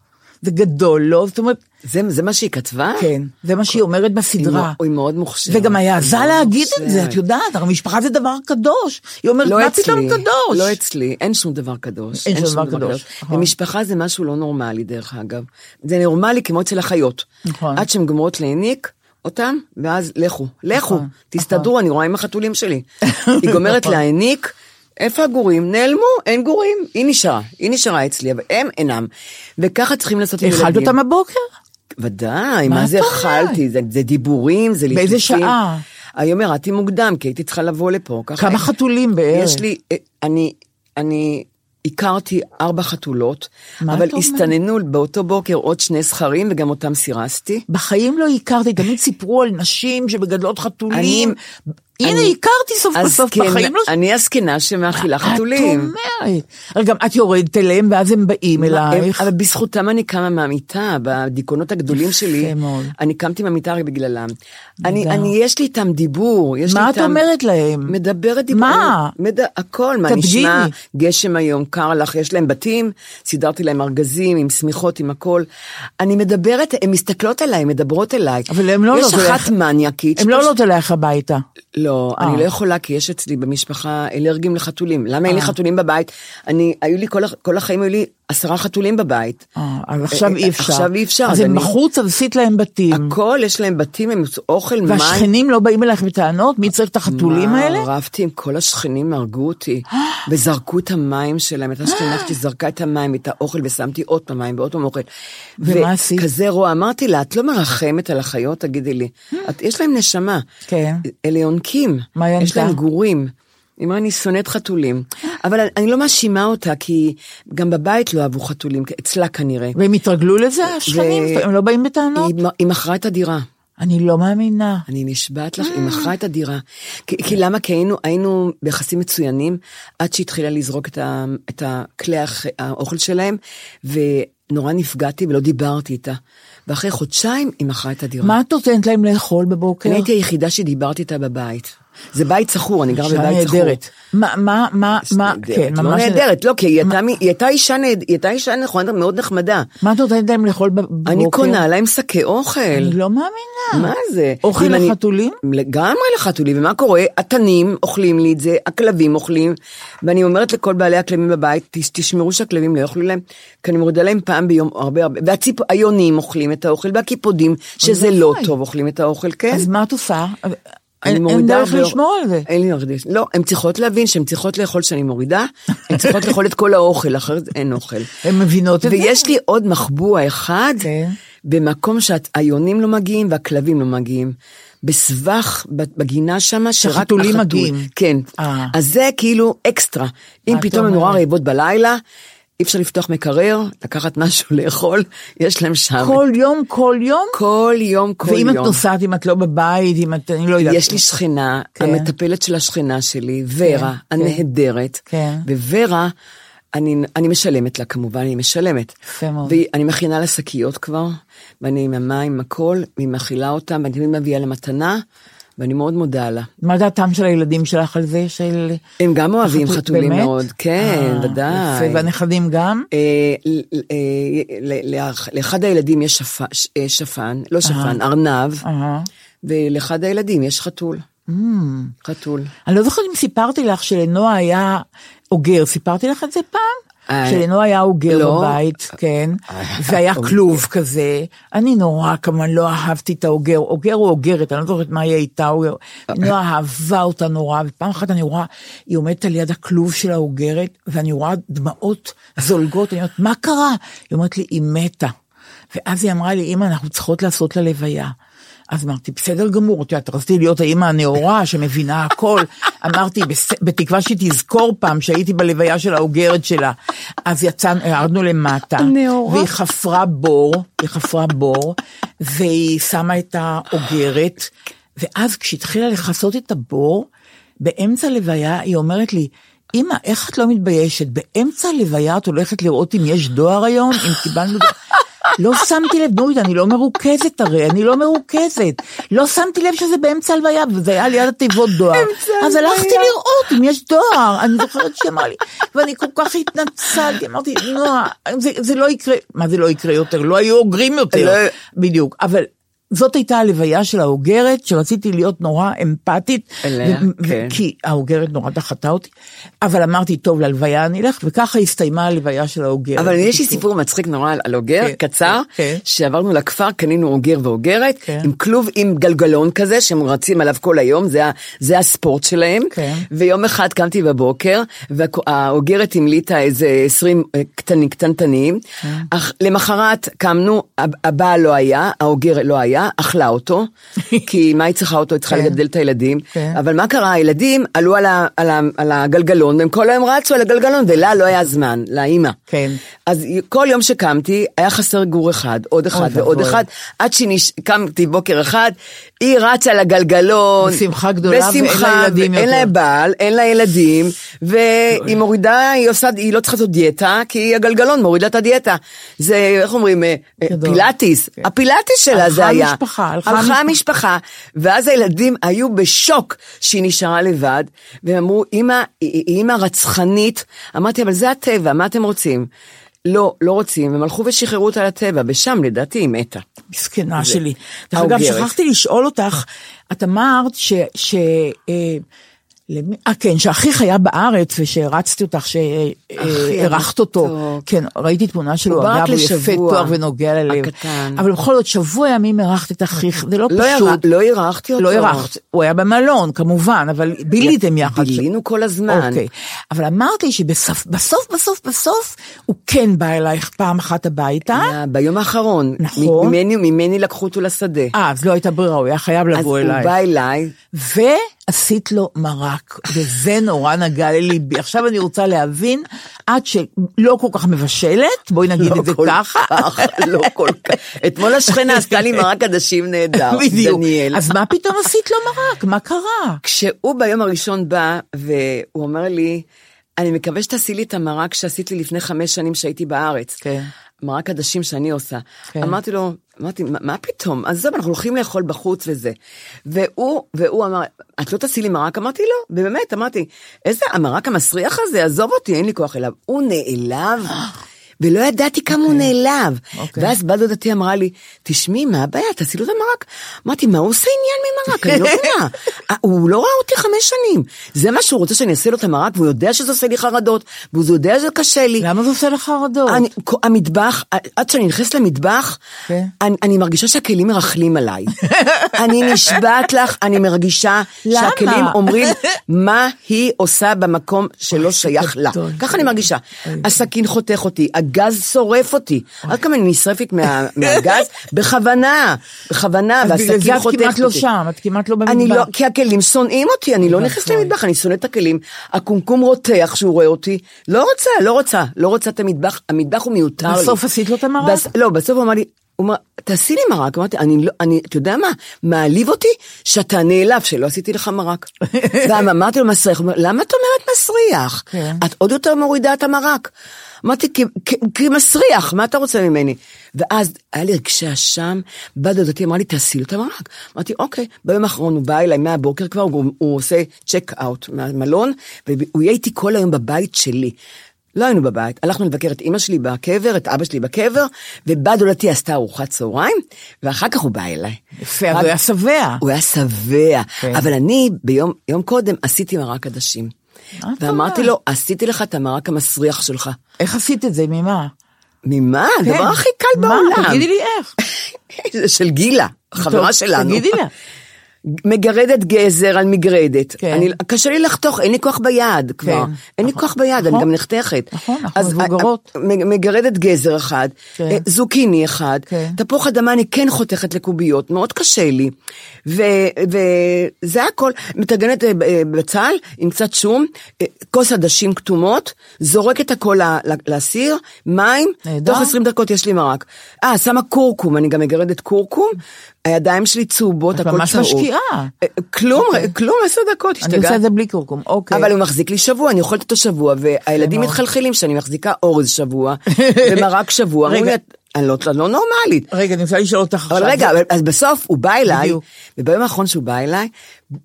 זה גדול, לא? זאת אומרת, זה, זה מה שהיא כתבה? כן, זה מה שהיא אומרת בסדרה. היא מאוד מוכשרת. וגם היא העזה מאוד להגיד את זה, מוכשרת. את יודעת, הרי משפחה זה דבר קדוש. היא אומרת, לא מה אצלי, פתאום קדוש? לא אצלי, אין שום דבר קדוש. אין שום דבר קדוש, נכון. ומשפחה זה משהו לא נורמלי דרך אגב. זה נורמלי כמו אצל החיות. נכון. עד שהן גומרות להניק אותם, ואז לכו, לכו, נכון, תסתדרו, אני רואה עם החתולים שלי. היא גומרת להניק, איפה הגורים? נעלמו, אין גורים. היא נשארה, היא נשארה אצלי, אבל הם אינם. וככה צריכים לעשות עם ילדים. אכלת אותם הבוקר? ודאי, מה מה זה? אכלתי? זה, זה דיבורים, זה ליטופים. באיזה שעה? היום ירדתי מוקדם, כי הייתי צריכה לבוא לפה. ככה- כמה חתולים בערך? יש לי, אה, אני, אני הכרתי ארבע חתולות, אבל? הסתננו באותו בוקר עוד שני זכרים, וגם אותם סירסתי. בחיים לא הכרתי, תמיד סיפרו על נשים שמגדלות חתולים. הנה, הכרתי סוף כל סוף, הזקנה- בחיים לא... אני הזקנה שמאכילה חתולים. את אומרת. אבל גם את יורדת אליהם ואז הם באים אלייך. אבל בזכותם אני קמה מהמיטה, בדיכאונות הגדולים שלי. אני קמתי מהמיטה רק בגללם. אני, יש לי איתם דיבור. יש מה את אומרת להם? מדברת דיבור. מה? הכל, מה. נשמע? גשם היום, קר לך, יש להם בתים, סידרתי להם ארגזים עם שמיכות, עם הכל. אני מדברת, הן מסתכלות עליי, מדברות אליי. אבל הם לא יש עולות אחת אליך- מניאקית. הם לא עולות אלייך הביתה. לא, אה. אני לא יכולה, כי יש אצלי במשפחה אלרגים לחתולים. למה אין לי אה. חתולים בבית? אני, היו לי, כל, כל החיים היו לי עשרה חתולים בבית. אה, אז עכשיו אי אפשר. עכשיו אי אפשר. אז הם בחוץ, אז עשית להם בתים. הכל, יש להם בתים, הם אוכל, מים. והשכנים לא באים אלייך בטענות? מי צריך את החתולים מה, האלה? רבתי עם כל השכנים, הרגו אותי, וזרקו את המים שלהם. הייתה שכנה שזרקה את המים, את האוכל, ושמתי עוד פעם מים ועוד פעם אוכל. ומה עשית? וכזה רוע, אמרתי לה, את לא מרחמת על החיות, תגידי לי. את, יש להם נשמה. כן. אלה יונקים. מה היא יש? להם גורים. היא אמרה, אני שונאת חתולים. אבל אני- לא מאשימה אותה, כי גם בבית לא אהבו חתולים, אצלה כנראה. והם התרגלו לזה, השכנים? הם לא באים בטענות? היא, מכרה את הדירה. אני לא מאמינה. אני נשבעת לך, היא מכרה את הדירה. כי, למה? כי היינו, ביחסים מצוינים, עד שהתחילה לזרוק את, הכלי האוכל שלהם, ונורא נפגעתי ולא דיברתי איתה. ואחרי חודשיים היא מכרה את הדירה. מה את נותנת להם לאכול בבוקר? אני הייתי היחידה שדיברתי איתה בבית. זה בית שכור, אני גרה בבית. נהדרת. מה, מה, מה, מה, כן, לא ממש... נהדרת, לא, כי היא הייתה אישה נהד- היא הייתה אישה נכונה, מאוד נחמדה. מה את נותנת להם לאכול בבוקר? אני קונה להם שקי אוכל. אני לא מאמינה. מה זה? אוכל לחתולים? לגמרי לחתולים, ומה קורה? התנים אוכלים לי את זה, הכלבים אוכלים, ואני אומרת לכל בעלי הכלבים בבית, "תש- תשמרו שהכלבים לא יאכלו להם, כי אני מורידה להם פעם ביום הרבה הרבה, והיונים אוכלים את האוכל, והקיפודים, שזה לא. טוב, אוכלים את האוכל, כן. אז מה את עושה? אני אין דרך לשמור על זה. אין לי דרך, לא, הן צריכות להבין שהן צריכות לאכול שאני מורידה, הן צריכות לאכול את כל האוכל, אחרת אין אוכל. הן מבינות את זה? ויש לי עוד מחבוע אחד, כן. במקום שהיונים לא מגיעים והכלבים לא מגיעים. בסבך, בגינה שמה, שרק החתול. מגיעים. כן. אה. אז זה כאילו אקסטרה. אם פתאום הן נורא? רעבות בלילה, אי אפשר לפתוח מקרר, לקחת משהו לאכול, יש להם שם. כל יום, כל יום? כל יום, כל ואם יום. את נוסעת, אם את לא בבית, אם את, אני לא יודעת. יש לי שכנה, כן. המטפלת של השכנה שלי, ורה, הנהדרת, כן. וורה, אני, אני משלמת לה כמובן, אני משלמת. יפה מאוד. ואני מכינה לה שקיות כבר, ואני עם המים, עם הכל, והיא מכילה אותם, ואני תמיד מביאה לה מתנה, ואני מאוד מודה לה. מה דעתם של הילדים שלך על זה? של... הם גם אוהבים חתולים באמת? מאוד, כן, אה, ודאי. יפה, והנכדים גם? אה, אה, לאחד הילדים יש שפ- ש- אה, שפן, לא שפן, ארנב, אהה. ולאחד הילדים יש חתול. Mm. חתול. אני לא זוכרת אם סיפרתי לך שלנועה היה אוגר, סיפרתי לך את זה פעם? אה, שלנועה היה אוגר לא. בבית, כן, והיה אוגר. כלוב כזה. אני נורא כמובן לא אהבתי את האוגר, אוגר או אוגרת, אני לא זוכרת מה היא הייתה, אוגר. נועה אהבה אותה נורא, ופעם אחת אני רואה, היא עומדת על יד הכלוב של האוגרת, ואני רואה דמעות זולגות, אני אומרת, מה קרה? היא אומרת לי, היא מתה. ואז היא אמרה לי, אמא, אנחנו צריכות לעשות לה לוויה. אז אמרתי, בסדר גמור, את יודעת, רציתי להיות האימא הנאורה שמבינה הכל. אמרתי, "בס- בתקווה שהיא תזכור פעם שהייתי בלוויה של האוגרת שלה. אז יצאנו, ירדנו למטה, הנאורה. והיא חפרה בור, היא חפרה בור, והיא שמה את האוגרת, ואז כשהתחילה לכסות את הבור, באמצע הלוויה היא אומרת לי, אמא, איך את לא מתביישת? באמצע הלוויה את הולכת לראות אם יש דואר היום? אם קיבלנו דואר? לא שמתי לב, נורית, אני לא מרוכזת הרי, אני לא מרוכזת. לא שמתי לב שזה באמצע הלוויה, וזה היה ליד התיבות דואר. אז הלכתי לראות אם יש דואר, אני זוכרת שהיא אמרה לי, ואני כל כך התנצלתי, אמרתי, נועה, זה, זה לא יקרה, מה זה לא יקרה יותר? לא היו אוגרים יותר. לא- בדיוק, אבל זאת הייתה הלוויה של האוגרת, שרציתי להיות נורא אמפתית, אליה, ו- כן. כי האוגרת נורא דחתה אותי, אבל אמרתי, טוב, להלוויה אני אלך, וככה הסתיימה הלוויה של האוגרת. אבל יש לי. סיפור מצחיק נורא על- אוגר, כן, קצר, כן. שעברנו לכפר, קנינו אוגר ואוגרת, כן. עם כלוב עם גלגלון כזה, שהם רצים עליו כל היום, זה זה הספורט שלהם. כן. ויום אחד קמתי בבוקר, והאוגרת המליטה איזה 20 אה, קטנים, קטנטנים. כן. אך למחרת קמנו, הב- הבעל לא היה, האוגרת לא היה, אכלה אותו, כי מה היא צריכה אותו? היא צריכה כן. לגדל את הילדים. כן. אבל מה קרה? הילדים עלו על, ה, על, ה, על הגלגלון, והם כל היום רצו על הגלגלון, ולה לא היה זמן, לאימא. כן. אז כל יום שקמתי, היה חסר גור אחד, עוד אחד ועוד. אחד, עד שקמתי בוקר אחד, היא רצה על הגלגלון. בשמחה גדולה, ואין לה ילדים אין לה יותר. בעל, אין לה ילדים, והיא מורידה, היא עושה, היא לא צריכה לעשות דיאטה, כי הגלגלון מוריד לה את הדיאטה. זה, איך אומרים, אה, אה. פילאטיס, כן. הפילאטיס שלה זה היה. המשפחה, הלכה הלכה המשפחה. המשפחה, ואז הילדים היו בשוק שהיא נשארה לבד, והם אמרו, אמא, היא היא אמא רצחנית. אמרתי, אבל זה הטבע, מה אתם רוצים? לא, לא רוצים, הם הלכו ושחררו אותה לטבע, ושם לדעתי היא מתה. מסכנה שלי. דרך אגב. שכחתי לשאול אותך, את אמרת ש... ש אה, אה, כן, שאחיך היה בארץ ושהרצתי אותך, שהערכת אותו. המתוק. כן, ראיתי תמונה שלו, הוא אגב, הוא יפה תואר ונוגע ללב. הקטן. אבל בכל זאת, שבוע ימים אירחת את אחיך, זה לא לא פשוט. לא אירחתי אותו. לא אירחת, הוא היה במלון, כמובן, אבל ביליתם יחד. בילינו כל הזמן. אוקיי, אבל אמרת לי שבסוף, בסוף, בסוף, בסוף, הוא כן בא אלייך פעם אחת הביתה. ביום האחרון, נכון. ממני, ממני לקחו אותו לשדה. אה, אז לא הייתה ברירה, הוא היה חייב אז לבוא הוא אלייך. בא אליי, ועשית לו מרק, וזה נורא נגע לליבי. עכשיו אני רוצה להבין, את שלא כל כך מבשלת, בואי נגיד לא את זה ככה. כך, לא כל כך. אתמול השכנה עשתה לי מרק עדשים נהדר, בדיוק. דניאל. אז מה פתאום עשית לו מרק? מה קרה? כשהוא ביום הראשון בא, והוא אומר לי, אני מקווה שתעשי לי את המרק שעשית לי לפני חמש שנים שהייתי בארץ. כן. מרק עדשים שאני עושה. כן. אמרתי לו, אמרתי, מה, מה פתאום? עזוב, אנחנו הולכים לאכול בחוץ וזה. והוא, והוא אמר, את לא תעשי לי מרק? אמרתי לו, באמת, אמרתי, איזה המרק המסריח הזה, עזוב אותי, אין לי כוח אליו. הוא נעלב. ולא ידעתי כמה הוא נעלב. אוקיי. ואז בת דודתי אמרה לי, תשמעי, מה הבעיה? תעשי לו את המרק. אמרתי, מה הוא עושה עניין ממרק? אני לא מבינה. אה, הוא לא ראה אותי חמש שנים. זה מה שהוא רוצה שאני אעשה לו את המרק, והוא יודע שזה עושה לי חרדות, והוא יודע שזה קשה לי. למה זה עושה לך חרדות? אני, המטבח, עד שאני נכנסת למטבח, כן. אני, אני מרגישה שהכלים מרכלים עליי. אני נשבעת לך, אני מרגישה? שהכלים אומרים מה היא עושה במקום שלא שייך לה. ככה אני מרגישה. הסכין חותך אותי, הגז שורף אותי. עד כמה אני נשרפת מה- מהגז? בכוונה, בכוונה, והסכין את חותך אותי. כמעט לא שם, את כמעט לא אני במטבח. לא, כי הכלים שונאים אותי, אני לא אוי נכנסת. למטבח, אני שונאת את הכלים. הקומקום רותח שהוא רואה אותי, לא רוצה, לא רוצה, לא רוצה את המטבח, המטבח הוא מיותר לי. בסוף עשית לו את המרק? לא, בסוף הוא אמר לי, הוא אמר, תעשי לי מרק. אמרתי, אני לא, אני, אתה יודע מה, מעליב אותי שאתה נעלב שלא עשיתי לך מרק. ואמרתי לו מסריח, הוא אומר, למה את אומרת מסריח? כן. את עוד יותר מורידה את המרק. אמרתי, "כי- כי- כי מסריח, מה אתה רוצה ממני? ואז היה לי רגשי אשם, בת דודתי אמרה לי, תעשי לו את המרק. אמרתי, אוקיי. ביום האחרון הוא בא אליי מהבוקר כבר, הוא, הוא עושה צ'ק אאוט מהמלון, והוא יהיה איתי כל היום בבית שלי. לא היינו בבית, הלכנו לבקר את אימא שלי בקבר, את אבא שלי בקבר, ובת דודתי עשתה ארוחת צהריים, ואחר כך הוא בא אליי. יפה, רק- הוא היה שבע. הוא היה שבע, כן. אבל אני ביום יום קודם עשיתי מרק עדשים. ואמרתי? לו, עשיתי לך את המרק המסריח שלך. איך עשית את זה? ממה? ממה? כן. הדבר הכי קל מה? בעולם. תגידי לי איך. זה של גילה, חברה שלנו. תגידי לה. מגרדת גזר על מגרדת. כן. אני, קשה לי לחתוך, אין לי כוח ביד כבר. כן. אין לי נכון. כוח ביד, נכון. אני גם נחתכת. נכון, אנחנו אז, מבוגרות. מגרדת גזר אחד, כן. אה, זוקיני אחד, כן. תפוח אדמה אני כן חותכת לקוביות, מאוד קשה לי. ו- וזה הכל, מטגנת אה, אה, בצל עם קצת שום, כוס עדשים כתומות, זורקת הכל לסיר, מים, נהדר. תוך 20 דקות יש לי מרק. אה, שמה קורקום, אני גם מגרדת קורקום, הידיים שלי צהובות, את הכל ממש צהוב. משקיעה. אה, כלום, אוקיי. כלום, עשר דקות, אני עושה השתגעת. את זה בלי קורקום, אוקיי. אבל הוא מחזיק לי שבוע, אני אוכלת אותו שבוע, והילדים. מתחלחלים שאני מחזיקה אורז שבוע, ומרק שבוע. רגע. אומרים לי, "את- אני לא, לא נורמלית. רגע, אני רוצה לשאול אותך עכשיו. אבל רגע, אז בסוף הוא בא אליי, בדיוק. וביום האחרון שהוא בא אליי,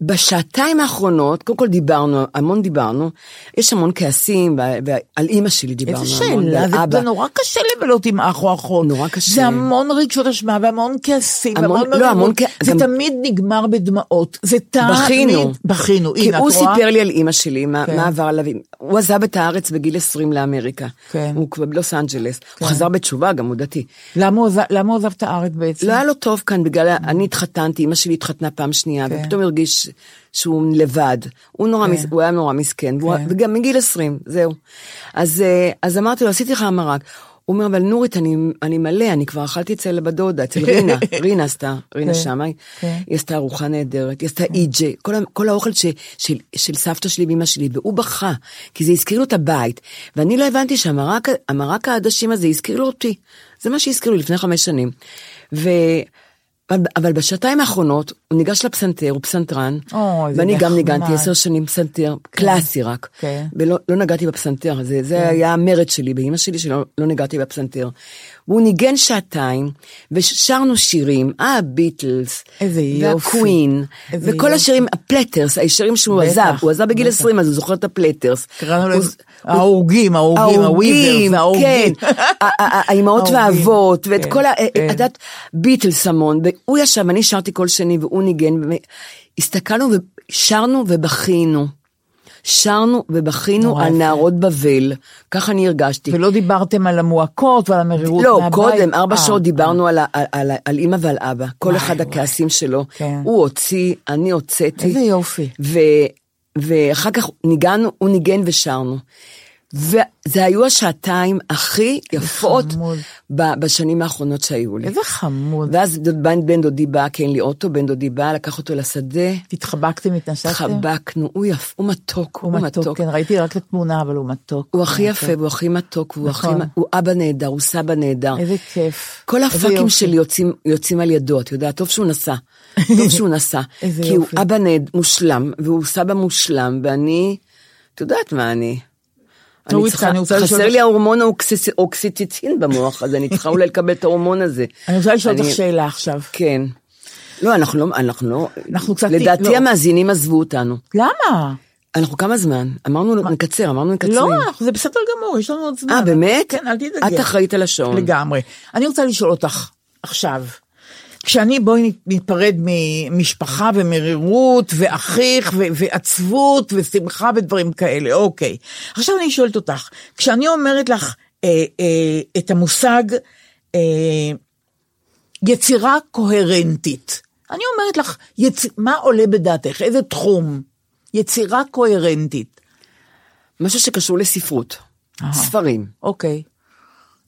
בשעתיים האחרונות, קודם כל דיברנו, המון דיברנו, יש המון כעסים, ועל אימא שלי דיברנו איזה המון, שאלה, ועל זה, אבא. זה נורא קשה לבלות עם אח או אחות. נורא קשה. זה המון רגשות אשמה והמון כעסים, המון- והמון לא. המון כ- זה גם- תמיד נגמר בדמעות. זה תמיד... בכינו. בכינו, כי הנה, הוא את רואה? סיפר לי על אימא שלי, מה, כן. מה עבר עליו. הוא עזב את הארץ בגיל 20 לאמריקה. כן. הוא כבר בלוס אנג'לס. הוא חזר בתשובה, גם הוא דתי. למה הוא עזב- למה הוא עזב את הארץ בעצם? לא היה לו טוב כאן, בגלל, אני התחתנתי, אימא שלי התחתנה פעם שנייה, כן. ופתאום הרגיש שהוא לבד. הוא נורא, מס, הוא היה נורא מסכן, והוא- כן. וגם מגיל 20, זהו. אז, אה, אז אמרתי לו, עשיתי לך המרק. הוא אומר, אבל נורית, אני, אני מלא, אני כבר אכלתי אצל בת דודה, אצל רינה, רינה עשתה, רינה כן, שמאי, כן. היא עשתה ארוחה נהדרת, היא עשתה אי-ג'יי, כל, כל האוכל ש, של, של סבתא שלי ואמא שלי, והוא בכה, כי זה הזכיר לו את הבית, ואני לא הבנתי שהמרק המרק העדשים הזה הזכיר לו אותי, זה מה שהזכיר לי לפני חמש שנים. אבל, אבל בשעתיים האחרונות הוא ניגש לפסנתר, הוא פסנתרן, זה ואני גם. ניגנתי עשר שנים פסנתר, קלאסי רק, כן. ולא לא נגעתי בפסנתר, זה, זה היה המרד שלי, באמא שלי שלא לא נגעתי בפסנתר. והוא ניגן שעתיים, ושרנו שירים, אה, הביטלס. והקווין, וכל יופי. השירים, הפלטרס, השירים שהוא בטח, עזב, הוא עזב בגיל בטח. 20, אז הוא זוכר את הפלטרס. קראנו להם ההורגים, ההורגים, הוויברס, ההורגים. כן, האימהות. והאבות, ואת כן, כל ה... כן. את יודעת, ביטלס המון, והוא ישב, אני שרתי כל שני והוא ניגן, הסתכלנו ושרנו ובכינו. שרנו ובכינו על. נערות בבל, ככה אני הרגשתי. ולא דיברתם על המועקות ועל המרירות לא, מהבית? קודם, ארבע אה, שעות דיברנו על, ה- על, על, על אימא ועל אבא, כל אחד. הכעסים שלו. כן. הוא הוציא, אני הוצאתי. איזה יופי. ו, ואחר כך ניגענו, הוא ניגן ושרנו. וזה היו השעתיים הכי יפות. ב- בשנים האחרונות שהיו לי. איזה חמוד. ואז בן, בן דודי בא, כי אין לי אוטו, בן דודי בא, לקח אותו לשדה, התחבקתם, התנשקתם? התחבקנו, הוא יפ, הוא מתוק, הוא מתוק, כן, ראיתי רק את התמונה, אבל הוא מתוק. הוא הכי יפה, והוא הכי מתוק, והוא הכי, נכון. הוא אבא נהדר, הוא סבא נהדר. איזה כיף. כל הפאקים. שלי יוצאים, יוצאים על ידו, את יודעת, טוב שהוא נסע. טוב שהוא נסע. כי יופי. הוא אבא נהד, מושלם, והוא סבא מושלם, ואני, את יודעת מה אני. אני צריכה, אני רוצה חסר לי ההורמון האוקסיציצין במוח, אז אני צריכה אולי לקבל את ההורמון הזה. אני רוצה לשאול אותך שאלה עכשיו. כן. לא, אנחנו לא, אנחנו לא, אנחנו קצת- לדעתי לא. המאזינים עזבו אותנו. למה? אנחנו כמה זמן? אמרנו נקצר, אמרנו מקצרים. לא, זה בסדר גמור, יש לנו עוד זמן. אה, באמת? כן, אל תדאגי. את אחראית על השעון. לגמרי. אני רוצה לשאול אותך עכשיו, כשאני, בואי ניפרד ממשפחה ומרירות ואחיך ו- ועצבות ושמחה ודברים כאלה, אוקיי. עכשיו אני שואלת אותך, כשאני אומרת לך אה, אה, את המושג אה, יצירה קוהרנטית, אני אומרת לך, יצ... מה עולה בדעתך? איזה תחום? יצירה קוהרנטית. משהו שקשור לספרות. ספרים. אוקיי.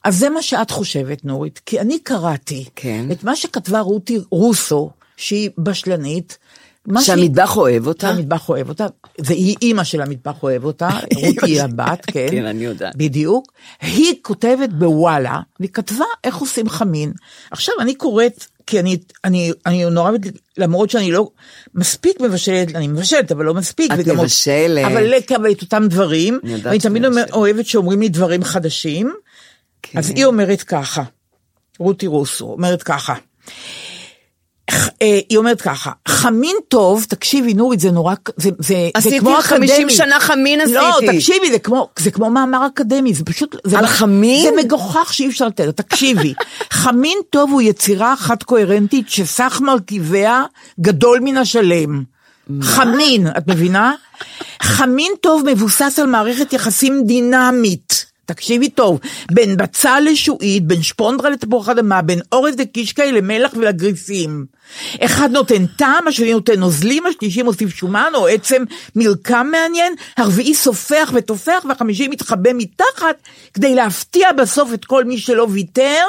אז זה מה שאת חושבת, נורית, כי אני קראתי כן. את מה שכתבה רותי רוסו, שהיא בשלנית. מה שהיא- שהמטבח אוהב אותה? שהמטבח אוהב אותה, והיא אימא של המטבח אוהב אותה, רותי היא הבת, כן. כן, אני יודעת. בדיוק. היא כותבת בוואלה, והיא כתבה איך עושים חמין. עכשיו, אני קוראת, כי אני, אני, אני נורא, למרות שאני לא מספיק מבשלת, אני מבשלת, אבל לא מספיק. את עוד- מבשלת. אבל לקבל את אותם דברים, אני שאת תמיד מבשלת. אוהבת שאומרים לי דברים חדשים. כן. אז היא אומרת ככה, רותי רוסו אומרת ככה, אה, היא אומרת ככה, חמין טוב, תקשיבי נורית, זה נורא, זה, זה, זה עשיתי כמו 50 אקדמי. שנה חמין לא, עשיתי. תקשיבי, זה כמו, זה כמו מאמר אקדמי, זה פשוט, זה על חמין? זה מגוחך שאי אפשר לתאר, תקשיבי, חמין טוב הוא יצירה אחת קוהרנטית שסך מרכיביה גדול מן השלם. חמין, את מבינה? חמין טוב מבוסס על מערכת יחסים דינמית. תקשיבי טוב, בין בצל לשועית, בין שפונדרה לתפוח אדמה, בין אורז לקישקעי למלח ולגריסים. אחד נותן טעם, השני נותן נוזלים, השלישי מוסיף שומן או עצם מרקם מעניין, הרביעי סופח ותופח, והחמישי מתחבא מתחת, כדי להפתיע בסוף את כל מי שלא ויתר.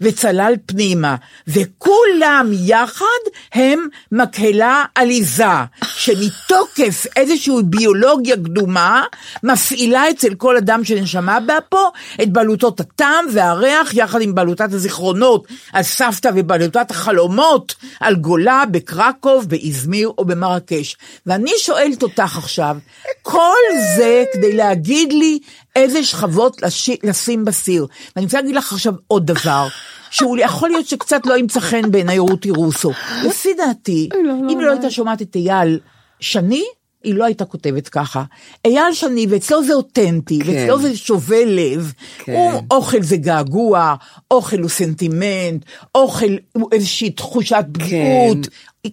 וצלל פנימה, וכולם יחד הם מקהלה עליזה, שמתוקף איזושהי ביולוגיה קדומה, מפעילה אצל כל אדם שנשמה באפו את בלוטות הטעם והריח, יחד עם בלוטת הזיכרונות על סבתא ובלוטת החלומות על גולה בקרקוב, באזמיר או במרקש. ואני שואלת אותך עכשיו, כל זה כדי להגיד לי איזה שכבות לש... לשים בסיר. ואני רוצה להגיד לך עכשיו עוד דבר. שהוא יכול להיות שקצת לא ימצא חן בעיניי רותי רוסו. לפי דעתי, אם היא לא הייתה שומעת את אייל שני, היא לא הייתה כותבת ככה. אייל שני, ואצלו זה אותנטי, כן. ואצלו זה שובה לב. כן. הוא, אוכל זה געגוע, אוכל הוא סנטימנט, אוכל הוא איזושהי תחושת פגיעות.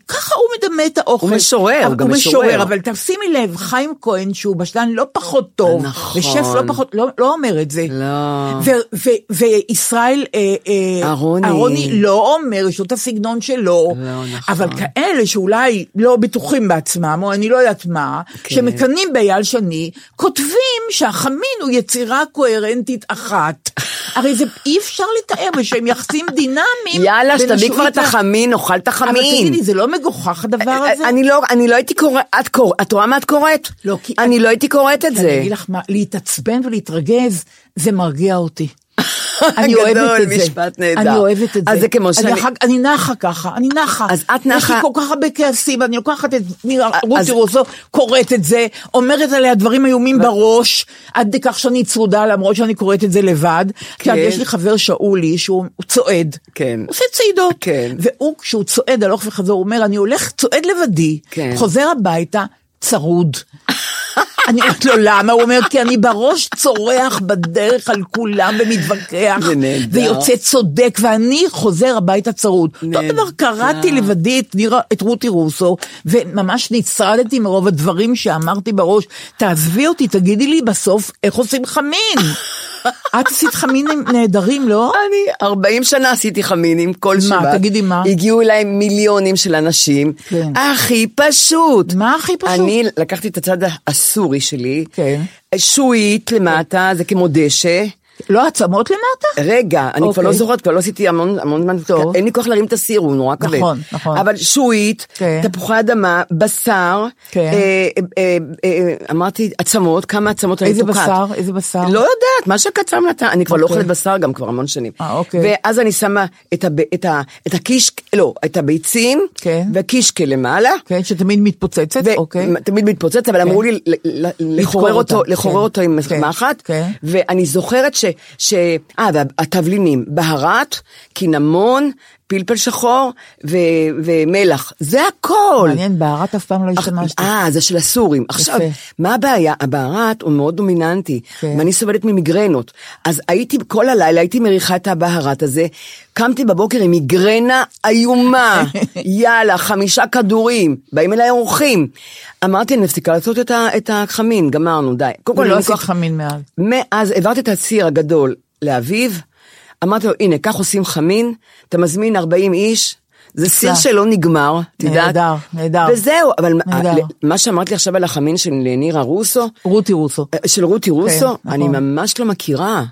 ככה הוא מדמה את האוכל. הוא משורר, אבל- גם הוא משורר. משורר. אבל תשימי לב, חיים כהן, שהוא בשלן לא פחות טוב, נכון. ושף לא פחות, לא, לא אומר את זה. לא. ו- ו- וישראל אה, אה, אהרוני. אהרוני לא אומר, יש לו את הסגנון שלו, לא, נכון. אבל כאלה שאולי לא בטוחים בעצמם, או אני לא יודעת מה, כן. שמקנאים באייל שני, כותבים שהחמין הוא יצירה קוהרנטית אחת. הרי זה אי אפשר לתאר בשהם יחסים דינמיים. יאללה, שתביא כבר את החמין, נאכל את אבל החמין. תגידי, זה לא מגוחך הדבר הזה? אני לא, אני לא הייתי קוראת, את קוראת, את רואה מה את קוראת? לא, כי- אני לא הייתי קוראת את אני זה. אגיד לך מה, להתעצבן ולהתרגז, זה מרגיע אותי. אני גדול, אוהבת את זה. משפט נהדר. אני אוהבת את זה. אז זה כמו אני שאני- אני נחה ככה, אני נחה. אז את יש לי נחה- כל כך הרבה כעסים, אני לוקחת את רותי רוסו, קוראת את זה, אומרת עליה דברים איומים בראש, עד כך שאני צרודה, למרות שאני קוראת את זה לבד. כן. יש לי חבר שאולי, שהוא הוא צועד. כן. עושה צעידות. כן. והוא, כשהוא צועד הלוך וחזור, הוא אומר, אני הולך, צועד לבדי, כן. חוזר הביתה, צרוד. אני אומרת לו, למה? הוא אומר, כי אני בראש צורח בדרך על כולם ומתווכח. ויוצא צודק, ואני חוזר הביתה צרוד. אותו. דבר, קראתי לבדי את רותי רוסו, וממש נצרדתי מרוב הדברים שאמרתי בראש, תעזבי אותי, תגידי לי בסוף איך עושים חמין. את עשית חמינים נהדרים, לא? אני 40 שנה עשיתי חמינים כל מה, שבת. תגידי מה? הגיעו אליי מיליונים של אנשים. כן. הכי פשוט. מה הכי פשוט? אני לקחתי את הצד הסורי שלי. כן. שועית למטה, זה כמו דשא. לא עצמות למטה? רגע, אני כבר אוקיי. לא זוכרת, כבר לא עשיתי המון המון זמן. אין לי כוח להרים את הסיר, הוא נורא כבד. נכון, נכון. אבל שועית, כן. תפוחי אדמה, בשר, כן. אה, אה, אה, אמרתי עצמות, כמה עצמות אני איזה תוקעת. בשר? איזה בשר? לא יודעת, מה שקצם נתן, אני כבר לא אוקיי. אוכלת בשר גם כבר המון שנים. אוקיי. ואז אני שמה את, הקיש, לא, את הביצים, כן. והקישקה למעלה. כן, שתמיד מתפוצצת, אוקיי. תמיד מתפוצץ, אבל אמרו לי לחורר אותו, עם מחט. ואני זוכרת ש... ש... אה, והתבלינים, בהרת, קינמון, פלפל שחור ו... ומלח, זה הכל. מעניין, בהרת אף פעם לא השתמשתי. אה, זה של הסורים. עכשיו, מה הבעיה? הבהרת הוא מאוד דומיננטי, כן. ואני סובלת ממיגרנות. אז הייתי, כל הלילה הייתי מריחה את הבהרת הזה, קמתי בבוקר עם מיגרנה איומה, יאללה, חמישה כדורים, באים אליי אורחים. אמרתי, אני מפסיקה לעשות את, ה, את החמין, גמרנו, די. קודם כל, לי עשית כוח- חמין מאז. מאז העברתי את הציר הגדול לאביו, אמרתי לו, הנה, כך עושים חמין, אתה מזמין 40 איש, זה סיר. שלא נגמר, את יודעת? נהדר, נהדר. וזהו, אבל נהדר. מה שאמרת לי עכשיו על החמין של נירה רוסו, רותי רוסו. של רותי רוסו, נכון. אני ממש לא מכירה.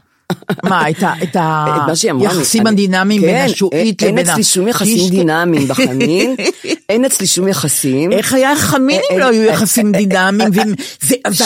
מה, את ה- את את מה שהיא אמרה לי. היחסים הדינמיים בין כן, השועית אין לבין אצלי שום יחסים? דינמיים בחמין, אין אצלי שום יחסים. איך היה חמין אם אין- לא היו אין- יחסים אין- דינמיים?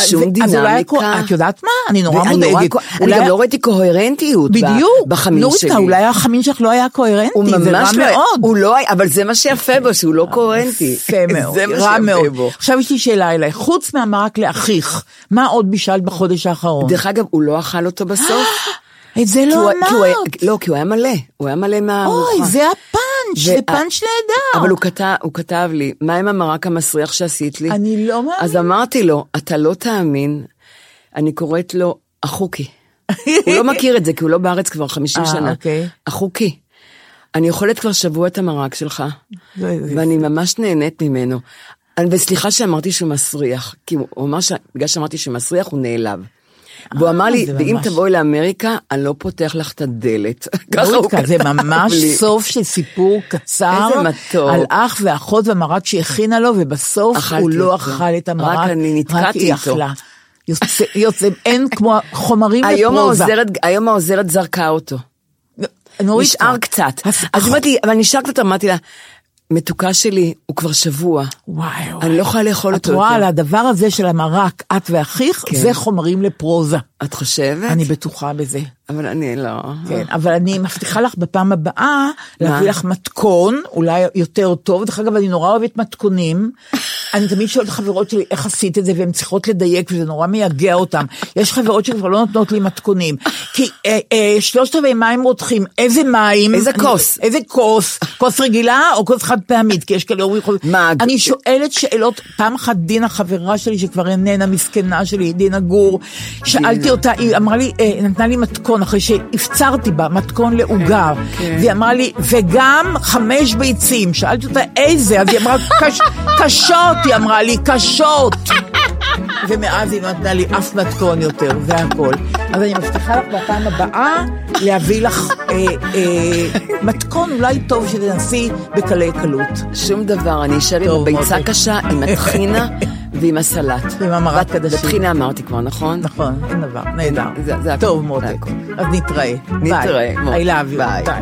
שום אולי דינמיקה. את יודעת מה? אני נורא נורא מודאגת. אני גם לא ראיתי קוהרנטיות ב- בדיוק. בחמין נורית, שלי. אולי החמין שלך לא היה הוא קוהרנטי, זה רע ממש לא, מאוד. הוא לא, היה- אבל זה מה שיפה בו, שהוא לא קוהרנטי. יפה מאוד, זה מה רע שיפה מאוד. בו. עכשיו יש לי שאלה אליי, חוץ מהמרק לאחיך, מה עוד בישלת בחודש האחרון? דרך אגב, הוא לא אכל אותו בסוף. את זה לא אמרת. לא, כי הוא היה מלא, הוא היה מלא מהארוחה. אוי, זה הפאנץ', זה פאנץ' נהדר. אבל הוא כתב, הוא כתב לי, מה עם המרק המסריח שעשית לי? אני לא מאמין. אז אמרתי לו, אתה לא תאמין, אני קוראת לו אחוקי. הוא לא מכיר את זה, כי הוא לא בארץ כבר 50 אה, שנה. אוקיי. אחוקי. אני אוכלת כבר שבוע את המרק שלך, ואני ממש נהנית ממנו. וסליחה שאמרתי שהוא מסריח, כי הוא אמר שבגלל שאמרתי שהוא מסריח, הוא נעלב. והוא אמר לי, זה ואם תבואי לאמריקה, אני לא פותח לך את הדלת. ככה הוא רבקה, זה ממש לי. סוף של סיפור קצר, איזה מתוק. על אח ואחות והמרק שהכינה לו, ובסוף הוא לא. אכל את המרק, רק אני נתקעתי איתו. יוצא, יוצא, אין כמו חומרים לפרוזה. היום העוזרת זרקה אותו. נשאר קצת. אז- היא אמרת לי, אבל נשאר קצת, אמרתי לה, מתוקה שלי, הוא כבר שבוע. וואי וואי. אני לא יכולה לאכול את אותו רואה על. הדבר הזה של המרק, את ואחיך, כן. זה חומרים לפרוזה. את חושבת? אני בטוחה בזה. אבל אני לא. כן, אבל אני מבטיחה לך בפעם הבאה להביא? לך מתכון, אולי יותר טוב. דרך אגב, אני נורא אוהבת מתכונים. אני תמיד שואלת חברות שלי איך עשית את זה, והן צריכות לדייק, וזה נורא מייגע אותם. יש חברות שכבר לא נותנות לי מתכונים. כי אה, אה, שלושת רבעי מים רותחים, איזה מים? איזה כוס? איזה כוס? כוס רגילה או כוס חד פעמית? כי יש כאלה אומרים... מה, אני שואלת שאלות, פעם אחת דינה חברה שלי, שכבר איננה מסכנה שלי, דינה גור, שאלתי אותה, היא אמרה לי, אה, נתנה לי מתכון, אחרי שהפצרתי בה, מתכון לעוגה, והיא אמרה לי, וגם חמש ביצים, שאלתי אותה איזה, אז היא אמרה, "קש- קשות, היא אמרה לי, קשות. ומאז היא לא נתנה לי אף מתכון יותר, זה הכל. אז אני מבטיחה לך בפעם הבאה להביא לך אה, אה, מתכון אולי טוב שתנסי בקלי קלות. שום דבר, אני אשאר עם הביצה מותק. קשה, עם הטחינה ועם הסלט. ועם המרק ואת- עדשים. וטחינה אמרתי כבר, נכון? נכון, אין דבר, נהדר. זה- זה הכל, טוב מותק. אז נתראה. נתראה, ביי. I love you. ביי. ביי.